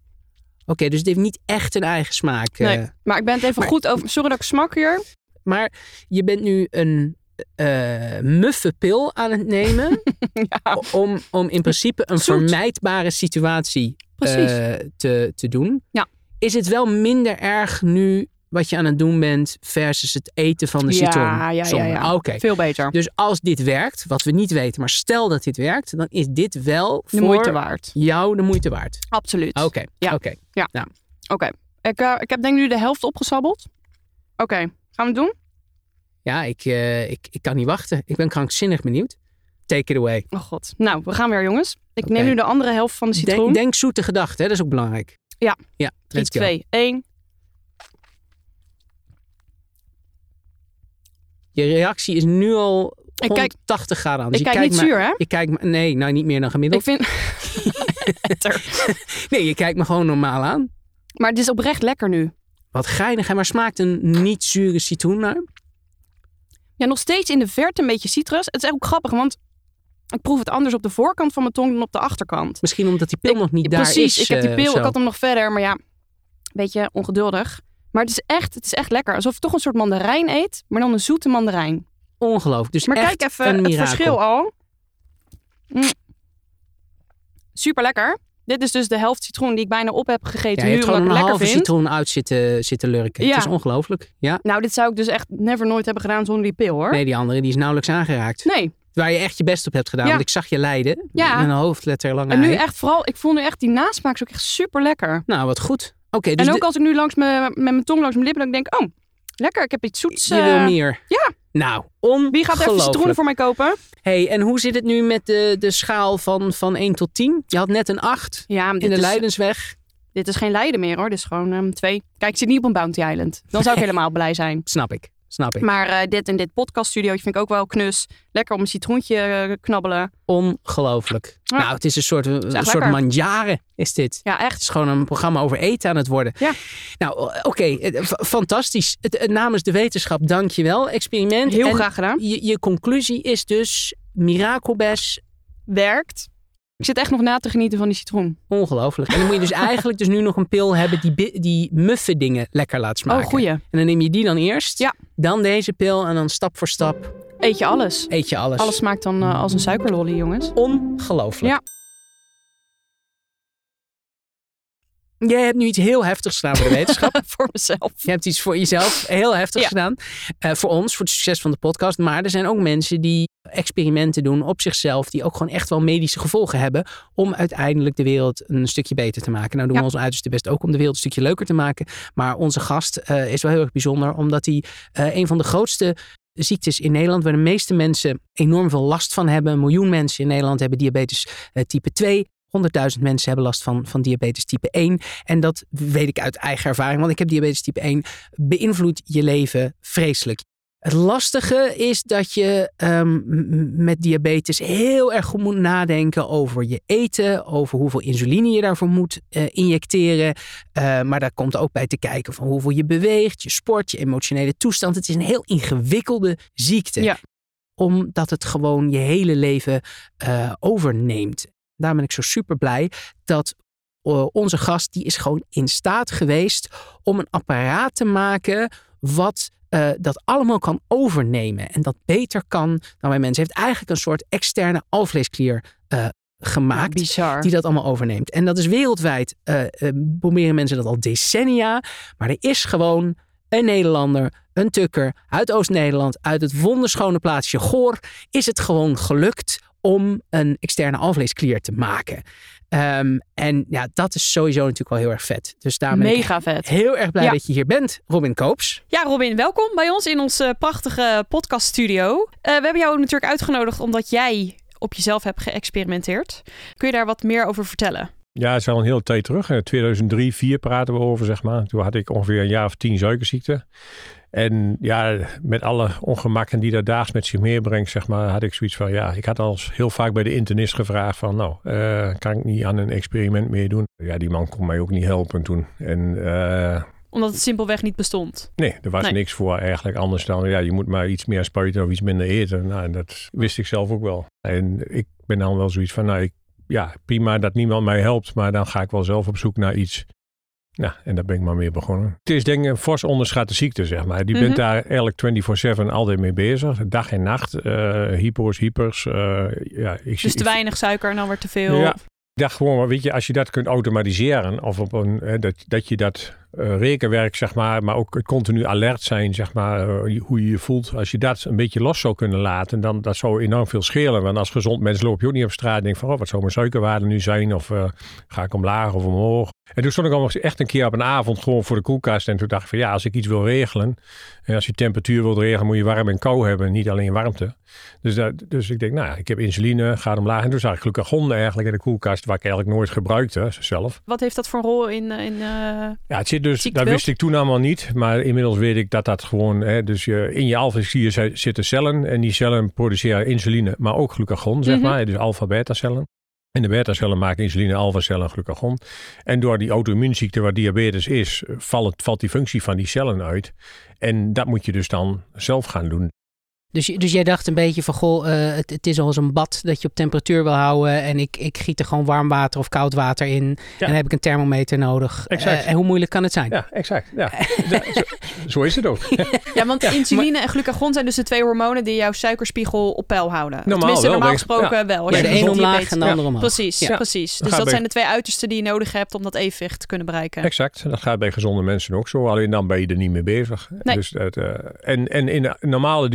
Oké, dus het heeft niet echt een eigen smaak. Nee. eh. Maar ik ben het even maar- goed over... Sorry dat ik smak hier. Maar je bent nu een eh muffe pil aan het nemen. (laughs) ja, om, om in principe een Zoet. vermijdbare situatie eh, te, te doen. Ja. Is het wel minder erg nu wat je aan het doen bent versus het eten van de Ja, citroen? ja, ja, ja. Oké. Veel beter. Dus als dit werkt, wat we niet weten, maar stel dat dit werkt, dan is dit wel De voor moeite waard. jou de moeite waard. Absoluut. Oké, Ja. oké. Oké. Ik, eh, ik heb denk ik nu de helft opgesabbeld. Oké, gaan we het doen? Ja, ik, eh, ik, ik kan niet wachten. Ik ben krankzinnig benieuwd. Take it away. Oh god. Nou, we gaan weer jongens. Ik neem nu de andere helft van de citroen. Denk, denk zoete gedachten, hè? dat is ook belangrijk. Ja. Ja, 3, let's go. 2, 1. Je reactie is nu al Ik kijk, 80 graden aan. Dus ik je kijk niet kijkt zuur, hè? Kijkt me, nee, nou niet meer dan Ik gemiddeld. vind... (laughs) Nee, je kijkt me gewoon normaal aan. maar het is oprecht lekker nu. Wat geinig, hè? maar smaakt een niet zure citroen naar? Ja, nog steeds in de verte een beetje citrus. Het is ook grappig, want ik proef het anders op de voorkant van mijn tong dan op de achterkant. Misschien omdat die pil Ik- nog niet daar Precies, is. ik heb die eh, pil, ik had hem nog verder, maar ja, weet je, ongeduldig. Maar het is echt, het is echt lekker. Alsof je toch een soort mandarijn eet, maar dan een zoete mandarijn. Ongelooflijk. Dus Maar kijk even een het mirakel. verschil al. Mm. Super lekker. Dit is dus de helft citroen die ik bijna op heb gegeten Ja, je hebt gewoon een halve vind. citroen uit zitten, zitten lurken. Ja. Het is ongelooflijk. Ja. Nou, dit zou ik dus echt never nooit hebben gedaan zonder die pil, hoor. Nee, die andere die is nauwelijks aangeraakt. Nee. Waar je echt je best op hebt gedaan. Ja. Want ik zag je lijden. Ja. Met een hoofdletter lange En nu echt vooral, ik voel nu echt, die nasmaak is ook echt super lekker. Nou, wat goed. Oké, dus en ook de- als ik nu langs me, met mijn tong langs mijn lippen, dan denk ik, oh, lekker, ik heb iets zoets. je eh, wil meer. ja. Nou, ongelooflijk. Wie gaat even citroenen voor mij kopen? Hey, en hoe zit het nu met de, de schaal van, van 1 tot 10? Je had net een 8 Ja, in de is, Leidensweg. dit is geen lijden meer hoor. Dit is gewoon ehm, twee. Kijk, ik zit niet op een Bounty Island. Dan zou ik (laughs) helemaal blij zijn. Snap ik. Snap ik. Maar eh, dit en dit podcaststudiootje vind ik ook wel knus. Lekker om een citroentje eh, knabbelen. Ongelooflijk. Ja. Nou, het is een soort, een echt soort lekker. manjare, is dit. Ja, Het echt. is gewoon een programma over eten aan het worden. Ja. Nou, oké. eh, fantastisch. Het, het namens de wetenschap, dank je wel. Experiment. Heel En graag gedaan. Je, je conclusie is dus mirakelbes Werkt. Ik zit echt nog na te genieten van die citroen. ongelooflijk. En dan moet je dus (laughs) eigenlijk dus nu nog een pil hebben die, die muffe dingen lekker laat smaken. Oh, goeie. En dan neem je die dan eerst. Ja. Dan deze pil en dan stap voor stap Eet je alles. eet je alles. Alles smaakt dan eh, als een suikerlolly, jongens. Ongelooflijk. Ja. Jij hebt nu iets heel heftigs gedaan voor de wetenschap. (laughs) Voor mezelf. Je hebt iets voor jezelf heel heftigs Ja. gedaan. Eh, voor ons, voor het succes van de podcast. Maar er zijn ook mensen die experimenten doen op zichzelf. Die ook gewoon echt wel medische gevolgen hebben. Om uiteindelijk de wereld een stukje beter te maken. Nou doen Ja. we ons uiterste best ook om de wereld een stukje leuker te maken. Maar onze gast eh, is wel heel erg bijzonder. Omdat hij eh, een van de grootste ziektes in Nederland. Waar de meeste mensen enorm veel last van hebben. Een miljoen mensen in Nederland hebben diabetes eh, type 2. 100.000 mensen hebben last van, van diabetes type 1. En dat weet ik uit eigen ervaring, want ik heb diabetes type 1. Beïnvloedt je leven vreselijk. Het lastige is dat je ehm, met diabetes heel erg goed moet nadenken over je eten, over hoeveel insuline je daarvoor moet eh, injecteren. Eh, maar daar komt ook bij te kijken van hoeveel je beweegt, je sport, je emotionele toestand. Het is een heel ingewikkelde ziekte. Ja. Omdat het gewoon je hele leven eh, overneemt. Daar ben ik zo super blij dat onze gast, die is gewoon in staat geweest om een apparaat te maken wat eh, dat allemaal kan overnemen. En dat beter kan dan bij mensen. Heeft eigenlijk een soort externe alvleesklier eh, gemaakt. Bizar. Die dat allemaal overneemt. En dat is wereldwijd. eh eh, proberen mensen dat al decennia. Maar er is gewoon een Nederlander, een tukker uit Oost-Nederland, uit het wonderschone plaatsje Goor, is het gewoon gelukt om een externe alvleesklier te maken. Ehm, en ja, dat is sowieso natuurlijk wel heel erg vet. Dus daar ben ik Mega vet. heel erg blij Ja. dat je hier bent, Robin Koops. Ja, Robin, welkom bij ons in onze prachtige podcaststudio. Eh we hebben jou natuurlijk uitgenodigd omdat jij op jezelf hebt geëxperimenteerd. Kun je daar wat meer over vertellen? Ja, het is al een hele tijd terug. In 2003, 2004 praten we over, zeg maar. Toen had ik ongeveer een jaar of tien suikerziekte. En ja, met alle ongemakken die dat daags met zich meebrengt, zeg maar, had ik zoiets van, ja, ik had al heel vaak bij de internist gevraagd van, nou, eh, kan ik niet aan een experiment meedoen? Ja, die man kon mij ook niet helpen toen. En eh, Omdat het simpelweg niet bestond. nee, er was Nee. niks voor eigenlijk anders dan, ja, je moet maar iets meer spuiten of iets minder eten. Nou, en dat wist ik zelf ook wel. En ik ben dan wel zoiets van, nou, ik, ja, prima dat niemand mij helpt, maar dan ga ik wel zelf op zoek naar iets. Ja, en daar ben ik maar mee begonnen. Het is denk ik een fors onderschatte ziekte, zeg maar. Die Mhm. bent daar eigenlijk 24-7 altijd mee bezig. Dag en nacht. eh hypo's, hypers. eh, ja, ik, Dus te ik- weinig suiker en dan weer te veel. Ja. Ik dacht gewoon, weet je, als je dat kunt automatiseren of op een, hè, dat, dat je dat uh, rekenwerk, zeg maar, maar ook het continu alert zijn, zeg maar, uh, hoe je je voelt. Als je dat een beetje los zou kunnen laten, dan dat zou enorm veel schelen. Want als gezond mens loop je ook niet op straat en denk van, oh, wat zou mijn suikerwaarde nu zijn? Of uh, ga ik omlaag of omhoog? En toen stond ik al echt een keer op een avond gewoon voor de koelkast. En toen dacht ik van, ja, als ik iets wil regelen, en als je temperatuur wilt regelen, moet je warm en kou hebben, niet alleen warmte. Dus, dat, dus ik denk, nou ja, ik heb insuline, gaat omlaag. En toen zag ik gelukkig honden eigenlijk in de koelkast, waar ik eigenlijk nooit gebruikte zelf. Wat heeft dat voor een rol in, in Ja, het zit dus, dat wist ik toen allemaal niet. Maar inmiddels weet ik dat dat gewoon, hè, dus je, in je alpha zitten cellen. En die cellen produceren insuline, maar ook glucagon, zeg mm -hmm. maar. Dus alpha-beta cellen. En de beta-cellen maken insuline, alpha-cellen en glucagon. En door die auto-immuunziekte waar diabetes is, valt, valt die functie van die cellen uit. En dat moet je dus dan zelf gaan doen. Dus, dus jij dacht een beetje van, goh, uh, het, het, is al eens een bad dat je op temperatuur wil houden. En ik, ik giet er gewoon warm water of koud water in. Ja. En dan heb ik een thermometer nodig. Exact. Uh, en hoe moeilijk kan het zijn? Ja, exact. Ja. (laughs) zo, zo, is het ook. ja, want ja, insuline maar, en glucagon zijn dus de twee hormonen die jouw suikerspiegel op peil houden. Normaal, Tenminste, wel, normaal gesproken ja. wel. Ja, de een omlaag en de andere omhoog. Precies, precies. Dus dat zijn de twee uitersten die je nodig hebt om dat evenwicht te kunnen bereiken. Exact. Dat gaat bij gezonde mensen ook zo. Alleen dan ben je er niet mee bezig. Nee. Dus het, uh, en, en in de normale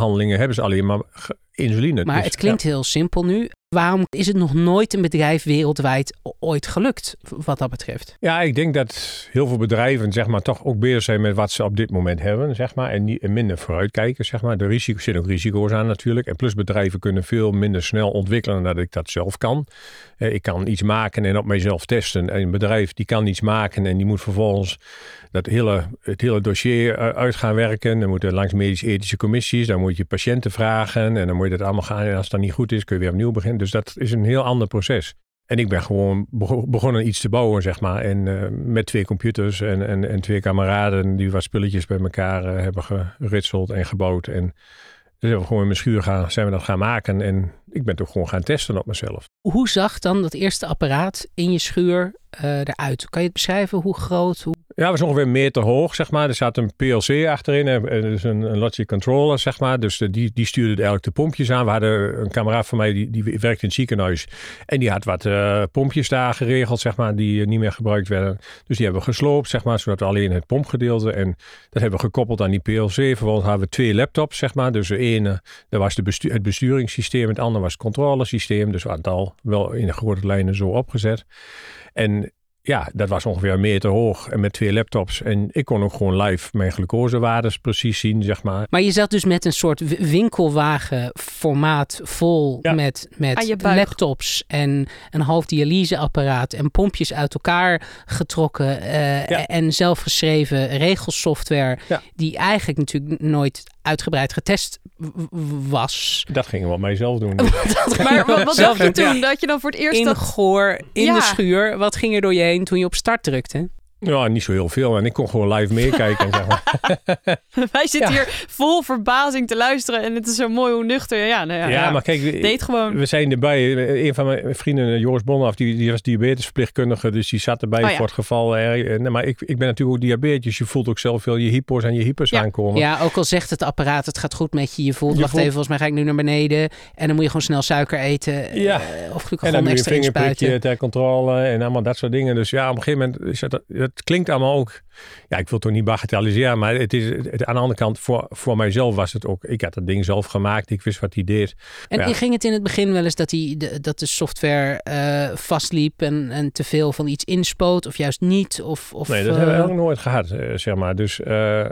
diabetesbehandelingen hebben ze alleen maar insuline. Maar dus, het klinkt ja. heel simpel nu. Waarom is het nog nooit een bedrijf wereldwijd ooit gelukt wat dat betreft? Ja, ik denk dat heel veel bedrijven zeg maar, toch ook bezig zijn met wat ze op dit moment hebben. Zeg maar, en, niet, minder vooruitkijken. Zeg maar. Risico's zitten ook risico's aan natuurlijk. En plus bedrijven kunnen veel minder snel ontwikkelen dan ik dat zelf kan. Eh, ik kan iets maken en op mijzelf testen. En een bedrijf die kan iets maken en die moet vervolgens dat hele, het hele dossier uit gaan werken. Dan moeten langs medisch-ethische commissies. Dan moet je patiënten vragen en dan moet je dat allemaal gaan. En als dat niet goed is, kun je weer opnieuw beginnen. Dus dat is een heel ander proces. En ik ben gewoon begonnen iets te bouwen, zeg maar. En uh, met twee computers en, en, en twee kameraden die wat spulletjes bij elkaar uh, hebben geritseld en gebouwd. En dus hebben we gewoon in mijn schuur gaan, zijn we dat gaan maken. En ik ben toch gewoon gaan testen op mezelf. Hoe zag dan dat eerste apparaat in je schuur uh, eruit? Kan je het beschrijven? Hoe groot? Hoe... Ja, was ongeveer een meter hoog, zeg maar. Er zat een PLC achterin, en dus een, een logic controller, zeg maar. Dus de, die, die stuurde eigenlijk de pompjes aan. We hadden een kameraad van mij, die, die werkte in het ziekenhuis. En die had wat uh, pompjes daar geregeld, zeg maar, die uh, niet meer gebruikt werden. Dus die hebben we gesloopt, zeg maar, zodat we alleen het pompgedeelte. En dat hebben we gekoppeld aan die PLC. Vervolgens hadden we twee laptops, zeg maar. Dus de ene, dat was de het besturingssysteem. Het andere was het controlesysteem. Dus we hadden het al wel in de grote lijnen zo opgezet. En ja, dat was ongeveer een meter hoog en met twee laptops. En ik kon ook gewoon live mijn glucosewaardes precies zien, zeg maar. Maar je zat dus met een soort winkelwagen formaat vol Ja. met, met laptops en een half dialyseapparaat en pompjes uit elkaar getrokken eh, Ja. en zelfgeschreven regelsoftware Ja. die eigenlijk natuurlijk nooit uitgebreid getest was. Dat gingen we op mijzelf doen. (laughs) (laughs) Maar wat, wat (laughs) Zelf dacht je doen, toen? Dat je dan voor het eerst In dat... goor, in Ja. de schuur. Wat ging er door je heen toen je op start drukte? Ja, niet zo heel veel. En ik kon gewoon live meekijken. zeg maar. (laughs) Wij zitten Ja. hier vol verbazing te luisteren en het is zo mooi hoe nuchter. Ja, nou ja, Ja, maar kijk, we- deed gewoon. we zijn erbij. Een van mijn vrienden, Joris Bonhoff, die, die was diabetesverpleegkundige. Dus die zat erbij Oh ja. voor het geval. eh, eh, maar ik, ik ben natuurlijk ook diabetes. Je voelt ook zelf veel je hypo's en je hypers Ja. aankomen. Ja, ook al zegt het apparaat, het gaat goed met je. Je voelt, Je wacht voelt- even, volgens mij ga ik nu naar beneden. En dan moet je gewoon snel suiker eten. Ja. eh, of En dan glucagon doe je een extra vingerprikje ter controle en allemaal dat soort dingen. Dus ja, op een gegeven moment, is het, het klinkt allemaal ook... Ja, ik wil het toch niet bagatelliseren, maar het is, het, aan de andere kant, voor, voor mijzelf was het ook... Ik had het ding zelf gemaakt, ik wist wat hij deed. En Ja. ging het in het begin wel eens dat, die, de, dat de software eh, vastliep en, en te veel van iets inspoot of juist niet? Of, of, Nee, dat eh, hebben we eigenlijk nooit gehad, eh, zeg maar. Dus eh,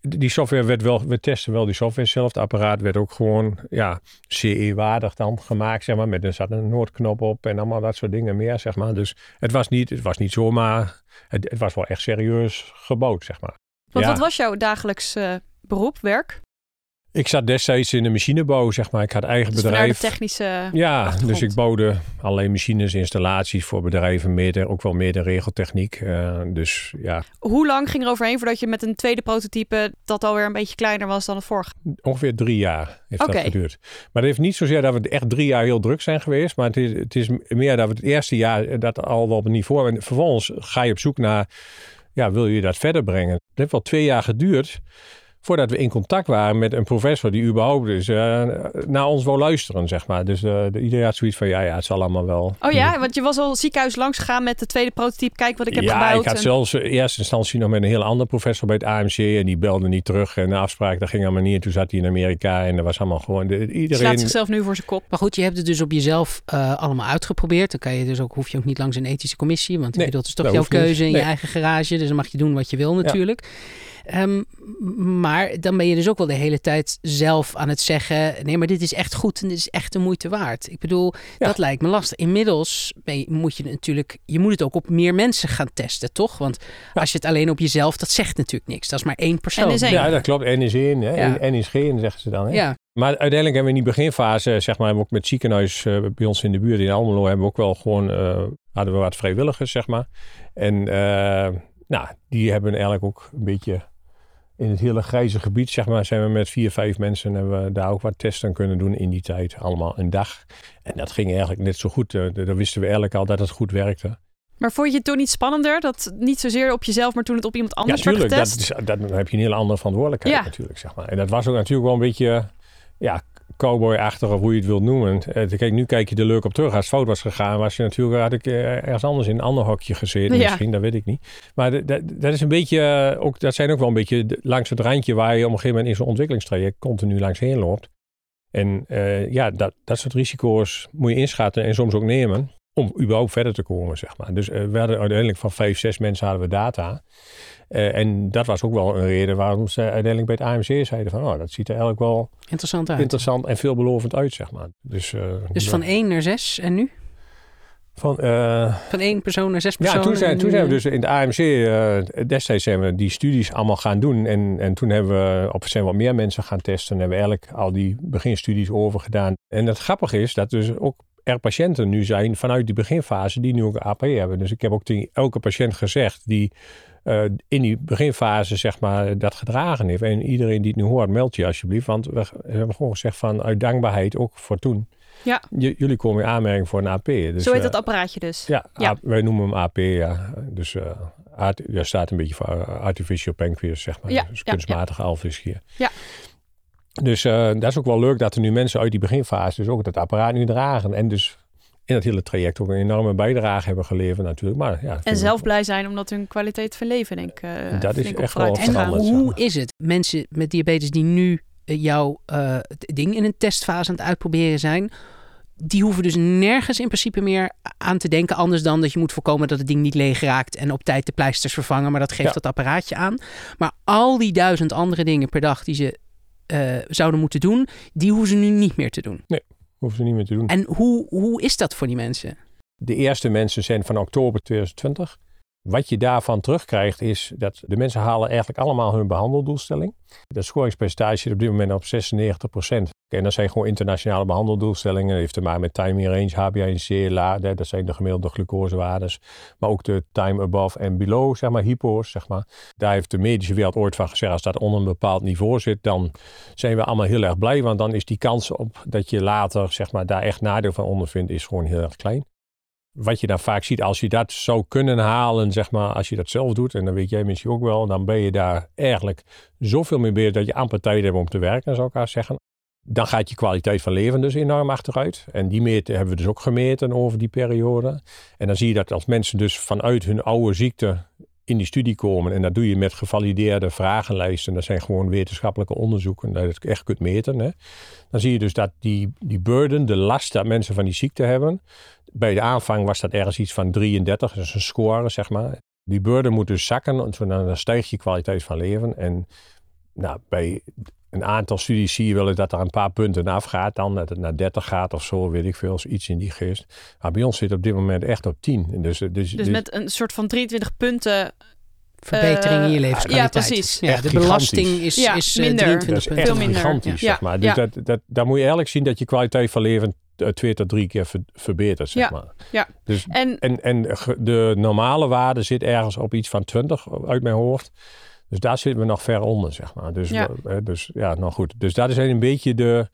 die software werd wel, we testen wel die software zelf. Het apparaat werd ook gewoon, ja, CE-waardig dan gemaakt, zeg maar. Met er zat een noodknop op en allemaal dat soort dingen meer, zeg maar. Dus het was niet, het was niet zomaar, het, het was wel echt serieus gebouwd, zeg maar. Want Ja. wat was jouw dagelijks eh, beroep, werk? Ik zat destijds in de machinebouw, zeg maar. Ik had eigen Dus bedrijf. de technische... Ja, achtergrond. dus ik bouwde allerlei machines, installaties voor bedrijven, meer, ook wel meer de regeltechniek. Eh, dus ja, Hoe lang ging er overheen voordat je met een tweede prototype dat alweer een beetje kleiner was dan het vorige? ongeveer drie jaar heeft dat geduurd. Maar het heeft niet zozeer dat we echt drie jaar heel druk zijn geweest. Maar het is, het is meer dat we het eerste jaar dat al wel op een niveau... En vervolgens ga je op zoek naar, ja, wil je dat verder brengen? Het heeft wel twee jaar geduurd voordat we in contact waren met een professor die überhaupt dus, uh, naar ons wou luisteren, zeg maar. Dus uh, iedereen had zoiets van, ja, ja, het zal allemaal wel. Oh ja, want je was al ziekenhuis langs gegaan met de tweede prototype. Kijk wat ik heb ja, gebouwd. Ja, ik had en... zelfs in eerste instantie nog met een hele andere professor bij het AMC. En die belde niet terug. En de afspraak, dat ging allemaal niet. En toen zat hij in Amerika. En dat was allemaal gewoon... De, iedereen... Slaat zichzelf nu voor zijn kop. Maar goed, je hebt het dus op jezelf uh, allemaal uitgeprobeerd. Dan kan je dus ook, hoef je ook niet langs een ethische commissie. Want nee, dat is toch jouw keuze in nee. je eigen garage. Dus dan mag je doen wat je wil natuurlijk. Ja. Um, maar dan ben je dus ook wel de hele tijd zelf aan het zeggen: nee, maar dit is echt goed en dit is echt de moeite waard. Ik bedoel, ja. dat lijkt me lastig. Inmiddels je, moet je natuurlijk, je moet het ook op meer mensen gaan testen, toch? Want ja. als je het alleen op jezelf, dat zegt natuurlijk niks. Dat is maar één persoon. N is één. Ja, dat klopt. N is één. Hè? Ja. N is geen, zeggen ze dan. Hè? Ja. Maar uiteindelijk hebben we in die beginfase, zeg maar, hebben we ook met ziekenhuis uh, bij ons in de buurt in Almelo, hebben we ook wel gewoon, uh, hadden we wat vrijwilligers, zeg maar. En uh, nou, die hebben eigenlijk ook een beetje in het hele grijze gebied, zeg maar, zijn we met vier, vijf mensen hebben we daar ook wat testen kunnen doen in die tijd. Allemaal een dag. En dat ging eigenlijk net zo goed. Uh, dan wisten we eigenlijk al dat het goed werkte. Maar vond je het toen niet spannender? Dat niet zozeer op jezelf, maar toen het op iemand anders ja, tuurlijk, werd getest? Dat, dat, dan heb je een hele andere verantwoordelijkheid ja. natuurlijk, zeg maar. En dat was ook natuurlijk wel een beetje, ja, cowboy-achtig of hoe je het wilt noemen. Kijk, nu kijk je er leuk op terug. Als het fout was gegaan, was je natuurlijk, had ik ergens anders in een ander hokje gezeten. Ja. Misschien, dat weet ik niet. Maar dat, dat is een beetje, ook, dat zijn ook wel een beetje langs het randje waar je op een gegeven moment in zo'n ontwikkelingstraject continu langs heen loopt. En uh, ja, dat, dat soort risico's moet je inschatten en soms ook nemen om überhaupt verder te komen, zeg maar. Dus uh, we hadden uiteindelijk van vijf, zes mensen hadden we data. Uh, en dat was ook wel een reden waarom ze uiteindelijk bij het AMC zeiden van... oh, dat ziet er eigenlijk wel interessant uit. Interessant en veelbelovend uit, zeg maar. Dus, uh, dus van één naar zes en nu? Van, uh, van één persoon naar zes personen? Ja, toen zijn, toen zijn we dus in de AMC... destijds zijn we die studies allemaal gaan doen. En, en toen hebben we op zijn wat meer mensen gaan testen. En hebben we eigenlijk al die beginstudies over gedaan. En het grappige is dat dus ook er patiënten nu zijn vanuit die beginfase die nu ook AP hebben. Dus ik heb ook tegen elke patiënt gezegd die uh, in die beginfase zeg maar dat gedragen heeft. En iedereen die het nu hoort, meld je alsjeblieft. Want we hebben gewoon gezegd van uit dankbaarheid ook voor toen. Ja. J jullie komen in aanmerking voor een AP. Dus, Zo heet dat apparaatje dus. Ja, ja. wij noemen hem AP, ja. Dus uh, art, staat een beetje voor artificial pancreas, zeg maar. Ja. Dus kunstmatige alvleesgier. Ja. Dus uh, dat is ook wel leuk dat er nu mensen uit die beginfase dus ook dat apparaat nu dragen. En dus in dat hele traject ook een enorme bijdrage hebben geleverd natuurlijk. Maar, ja, en zelf blij zijn omdat hun kwaliteit van leven denk ik uh, Dat is echt wel En hoe is het? Mensen met diabetes die nu jouw uh, ding in een testfase aan het uitproberen zijn... Die hoeven dus nergens in principe meer aan te denken. Anders dan dat je moet voorkomen dat het ding niet leeg raakt. En op tijd de pleisters vervangen. Maar dat geeft ja. dat apparaatje aan. Maar al die duizend andere dingen per dag die ze uh, zouden moeten doen. Die hoeven ze nu niet meer te doen. Nee, hoeven ze niet meer te doen. En hoe, hoe is dat voor die mensen? De eerste mensen zijn van oktober 2020. Wat je daarvan terugkrijgt is dat de mensen halen eigenlijk allemaal hun behandeldoelstelling. Dat schoringspercentage zit op dit moment op 96%. En dat zijn gewoon internationale behandeldoelstellingen. Dat heeft te maken met time range, HbA1c, LADE. Dat zijn de gemiddelde glucosewaardes. Maar ook de time above en below, zeg maar, hypo's, zeg maar. Daar heeft de medische wereld ooit van gezegd, als dat onder een bepaald niveau zit, dan zijn we allemaal heel erg blij. Want dan is die kans op dat je later, zeg maar, daar echt nadeel van ondervindt, is gewoon heel erg klein wat je dan vaak ziet, als je dat zou kunnen halen, zeg maar, als je dat zelf doet, en dan weet jij misschien ook wel, dan ben je daar eigenlijk zoveel meer bezig dat je amper tijd hebt om te werken, zou ik haar zeggen. Dan gaat je kwaliteit van leven dus enorm achteruit. En die meten hebben we dus ook gemeten over die periode. En dan zie je dat als mensen dus vanuit hun oude ziekte in die studie komen, en dat doe je met gevalideerde vragenlijsten, dat zijn gewoon wetenschappelijke onderzoeken, dat je het echt kunt meten, hè, dan zie je dus dat die, die burden, de last dat mensen van die ziekte hebben, bij de aanvang was dat ergens iets van 33, dat is een score, zeg maar. Die burden moet dus zakken, dan stijgt je kwaliteit van leven. En nou, bij een aantal studies zie je wel eens dat er een paar punten afgaat. Dan dat het naar 30 gaat of zo, weet ik veel, iets in die geest. Maar bij ons zit op dit moment echt op 10. Dus, dus, dus, dus met een soort van 23 punten verbetering in je levenskwaliteit. Ja, precies. Ja, de belasting is, ja, is minder. 23 punten. Veel minder. gigantisch, zeg maar. Dus dat, dat, daar moet je eigenlijk zien dat je kwaliteit van leven twee tot drie keer ver, verbeterd, zeg ja. maar. Ja. Dus, en, en, en de normale waarde zit ergens op iets van 20 uit mijn hoofd. Dus daar zitten we nog ver onder, zeg maar. Dus ja, dus, ja nou goed. Dus dat is een beetje de...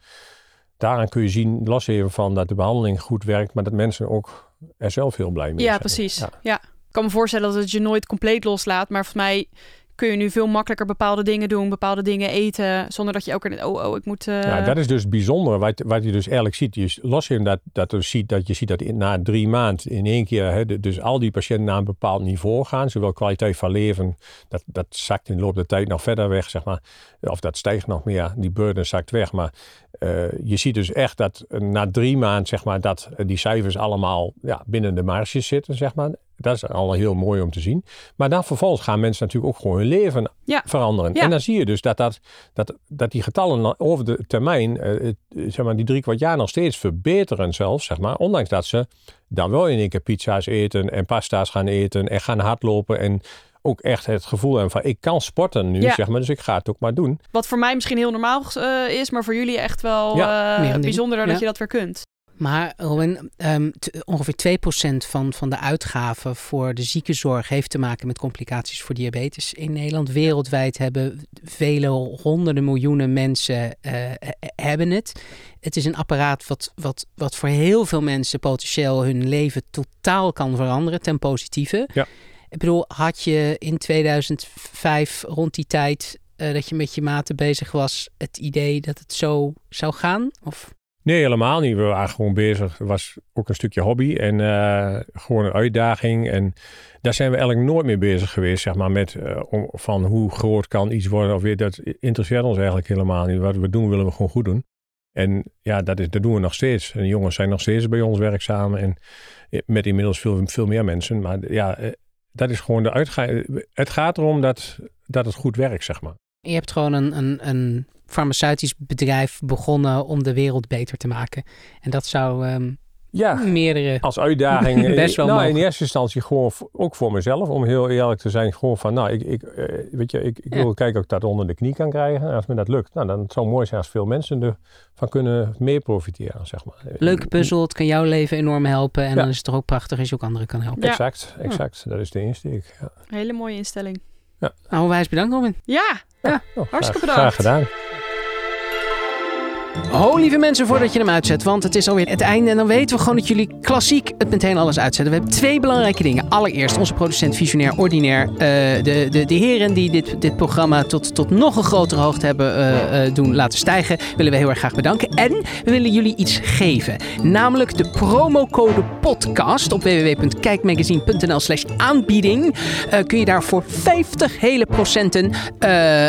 Daaraan kun je zien, los even van dat de behandeling goed werkt, maar dat mensen ook er zelf heel blij mee ja, zijn. Precies. Ja, precies. Ja. Ik kan me voorstellen dat het je nooit compleet loslaat, maar volgens mij kun je nu veel makkelijker bepaalde dingen doen, bepaalde dingen eten, zonder dat je elke keer oh, oh, ik moet... Uh... Ja, dat is dus bijzonder wat, je dus eigenlijk ziet. Je, los je dat, dat, je ziet, dat je ziet dat na drie maanden in één keer, hè, dus al die patiënten naar een bepaald niveau gaan, zowel kwaliteit van leven, dat, dat zakt in de loop der tijd nog verder weg, zeg maar. Of dat stijgt nog meer, die burden zakt weg. Maar uh, je ziet dus echt dat na drie maanden, zeg maar, dat die cijfers allemaal ja, binnen de marges zitten, zeg maar. Dat is al heel mooi om te zien. Maar dan vervolgens gaan mensen natuurlijk ook gewoon hun leven veranderen. En dan zie je dus dat, dat, dat, dat die getallen over de termijn, uh, zeg maar, die drie kwart jaar nog steeds verbeteren zelfs, zeg maar. Ondanks dat ze dan wel in één keer pizza's eten en pasta's gaan eten en gaan hardlopen en ook echt het gevoel hebben van ik kan sporten nu, zeg maar, dus ik ga het ook maar doen. Wat voor mij misschien heel normaal uh, is, maar voor jullie echt wel uh, bijzonder dat je dat weer kunt. Maar Robin, um, ongeveer 2% van, van de uitgaven voor de ziekenzorg heeft te maken met complicaties voor diabetes in Nederland. Wereldwijd hebben vele honderden miljoenen mensen uh, hebben het. Het is een apparaat wat, wat, wat voor heel veel mensen potentieel hun leven totaal kan veranderen ten positieve. Ja. Ik bedoel, had je in 2005 rond die tijd uh, dat je met je maten bezig was, het idee dat het zo zou gaan? Of? Nee, helemaal niet. We waren gewoon bezig. Het was ook een stukje hobby en uh, gewoon een uitdaging. En daar zijn we eigenlijk nooit mee bezig geweest, zeg maar, met om, van hoe groot kan iets worden of weer. Dat interesseert ons eigenlijk helemaal niet. Wat we doen, willen we gewoon goed doen. En ja, dat, is, dat doen we nog steeds. En de jongens zijn nog steeds bij ons werkzaam en met inmiddels veel, veel meer mensen. Maar ja, dat is gewoon de uitgang. Het gaat erom dat, dat het goed werkt, zeg maar. Je hebt gewoon een, een, een farmaceutisch bedrijf begonnen om de wereld beter te maken. En dat zou um, ja, meerdere... (laughs) Als uitdaging. (laughs) Best wel nou, in eerste instantie gewoon ook voor mezelf. Om heel eerlijk te zijn. Gewoon van, nou, ik, ik, eh, weet je, ik, ik wil kijken of ik dat onder de knie kan krijgen. En als me dat lukt, nou, dan zou het mooi zijn als veel mensen ervan kunnen mee profiteren, zeg maar. Leuke puzzel, het kan jouw leven enorm helpen. En dan is het toch ook prachtig als je ook anderen kan helpen. Exact, exact. Dat is de insteek. Hele mooie instelling. Ja. Nou, wijs bedankt, Robin. Ja, ja. Oh, hartstikke bedankt. Graag gedaan. Oh, lieve mensen, voordat je hem uitzet, want het is alweer het einde. En dan weten we gewoon dat jullie klassiek het meteen alles uitzetten. We hebben twee belangrijke dingen. Allereerst, onze producent Visionair Ordinair. Uh, de, de, de heren die dit, dit programma tot, tot nog een grotere hoogte hebben uh, uh, doen laten stijgen, willen we heel erg graag bedanken. En we willen jullie iets geven. Namelijk de promocode podcast op www.kijkmagazine.nl slash aanbieding. kun je daar voor 50 hele procenten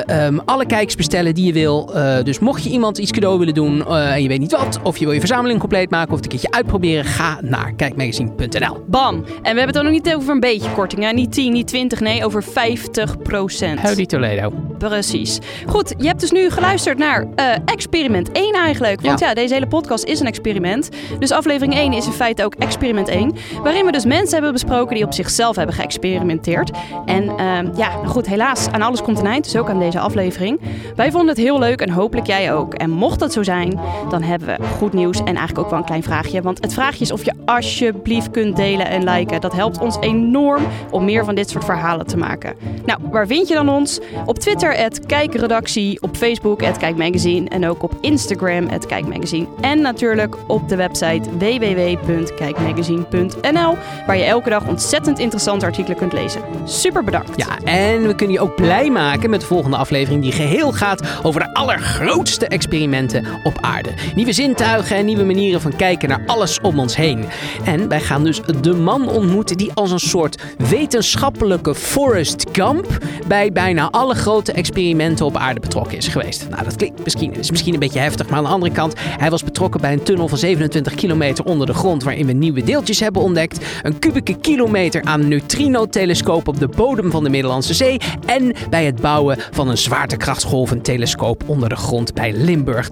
um, alle kijks bestellen die je wil. dus mocht je iemand iets cadeau willen doen uh, en je weet niet wat, of je wil je verzameling compleet maken of het een keertje uitproberen, ga naar kijkmagazine.nl. Bam! En we hebben het ook nog niet over een beetje korting, hè? niet 10, niet 20, nee, over 50 procent. Howdy Toledo. Precies. Goed, je hebt dus nu geluisterd naar uh, experiment 1 eigenlijk. Want ja. deze hele podcast is een experiment. Dus aflevering 1 is in feite ook experiment 1. Waarin we dus mensen hebben besproken die op zichzelf hebben geëxperimenteerd. En uh, ja, nou goed, helaas, aan alles komt een eind. Dus ook aan deze aflevering. Wij vonden het heel leuk en hopelijk jij ook. En mocht dat zo zijn, dan hebben we goed nieuws en eigenlijk ook wel een klein vraagje. Want het vraagje is of je alsjeblieft kunt delen en liken. Dat helpt ons enorm om meer van dit soort verhalen te maken. Nou, waar vind je dan ons? Op Twitter, Kijkredactie. Op Facebook, Kijkmagazine. En ook op Instagram, Kijkmagazine. En natuurlijk op de website www.kijkmagazine.nl. Waar je elke dag ontzettend interessante artikelen kunt lezen. Super bedankt. Ja, en we kunnen je ook blij maken met de volgende aflevering die geheel gaat over de allergrootste experimenten op aarde. Nieuwe zintuigen en nieuwe manieren van kijken naar alles om ons heen. En wij gaan dus de man ontmoeten die als een soort wetenschappelijke Forrest Gump bij bijna alle grote experimenten op aarde betrokken is geweest. Nou, dat klinkt misschien, is misschien een beetje heftig, maar aan de andere kant, hij was betrokken bij een tunnel van 27 kilometer onder de grond waarin we nieuwe deeltjes hebben ontdekt, een kubieke kilometer aan neutrino-telescoop op de bodem van de Middellandse Zee en bij het bouwen van een zwaartekrachtsgolventelescoop onder de grond bij Limburg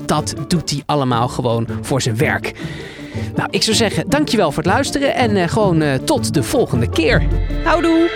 doet hij allemaal gewoon voor zijn werk. Nou, ik zou zeggen, dankjewel voor het luisteren en eh, gewoon eh, tot de volgende keer. Houdoe!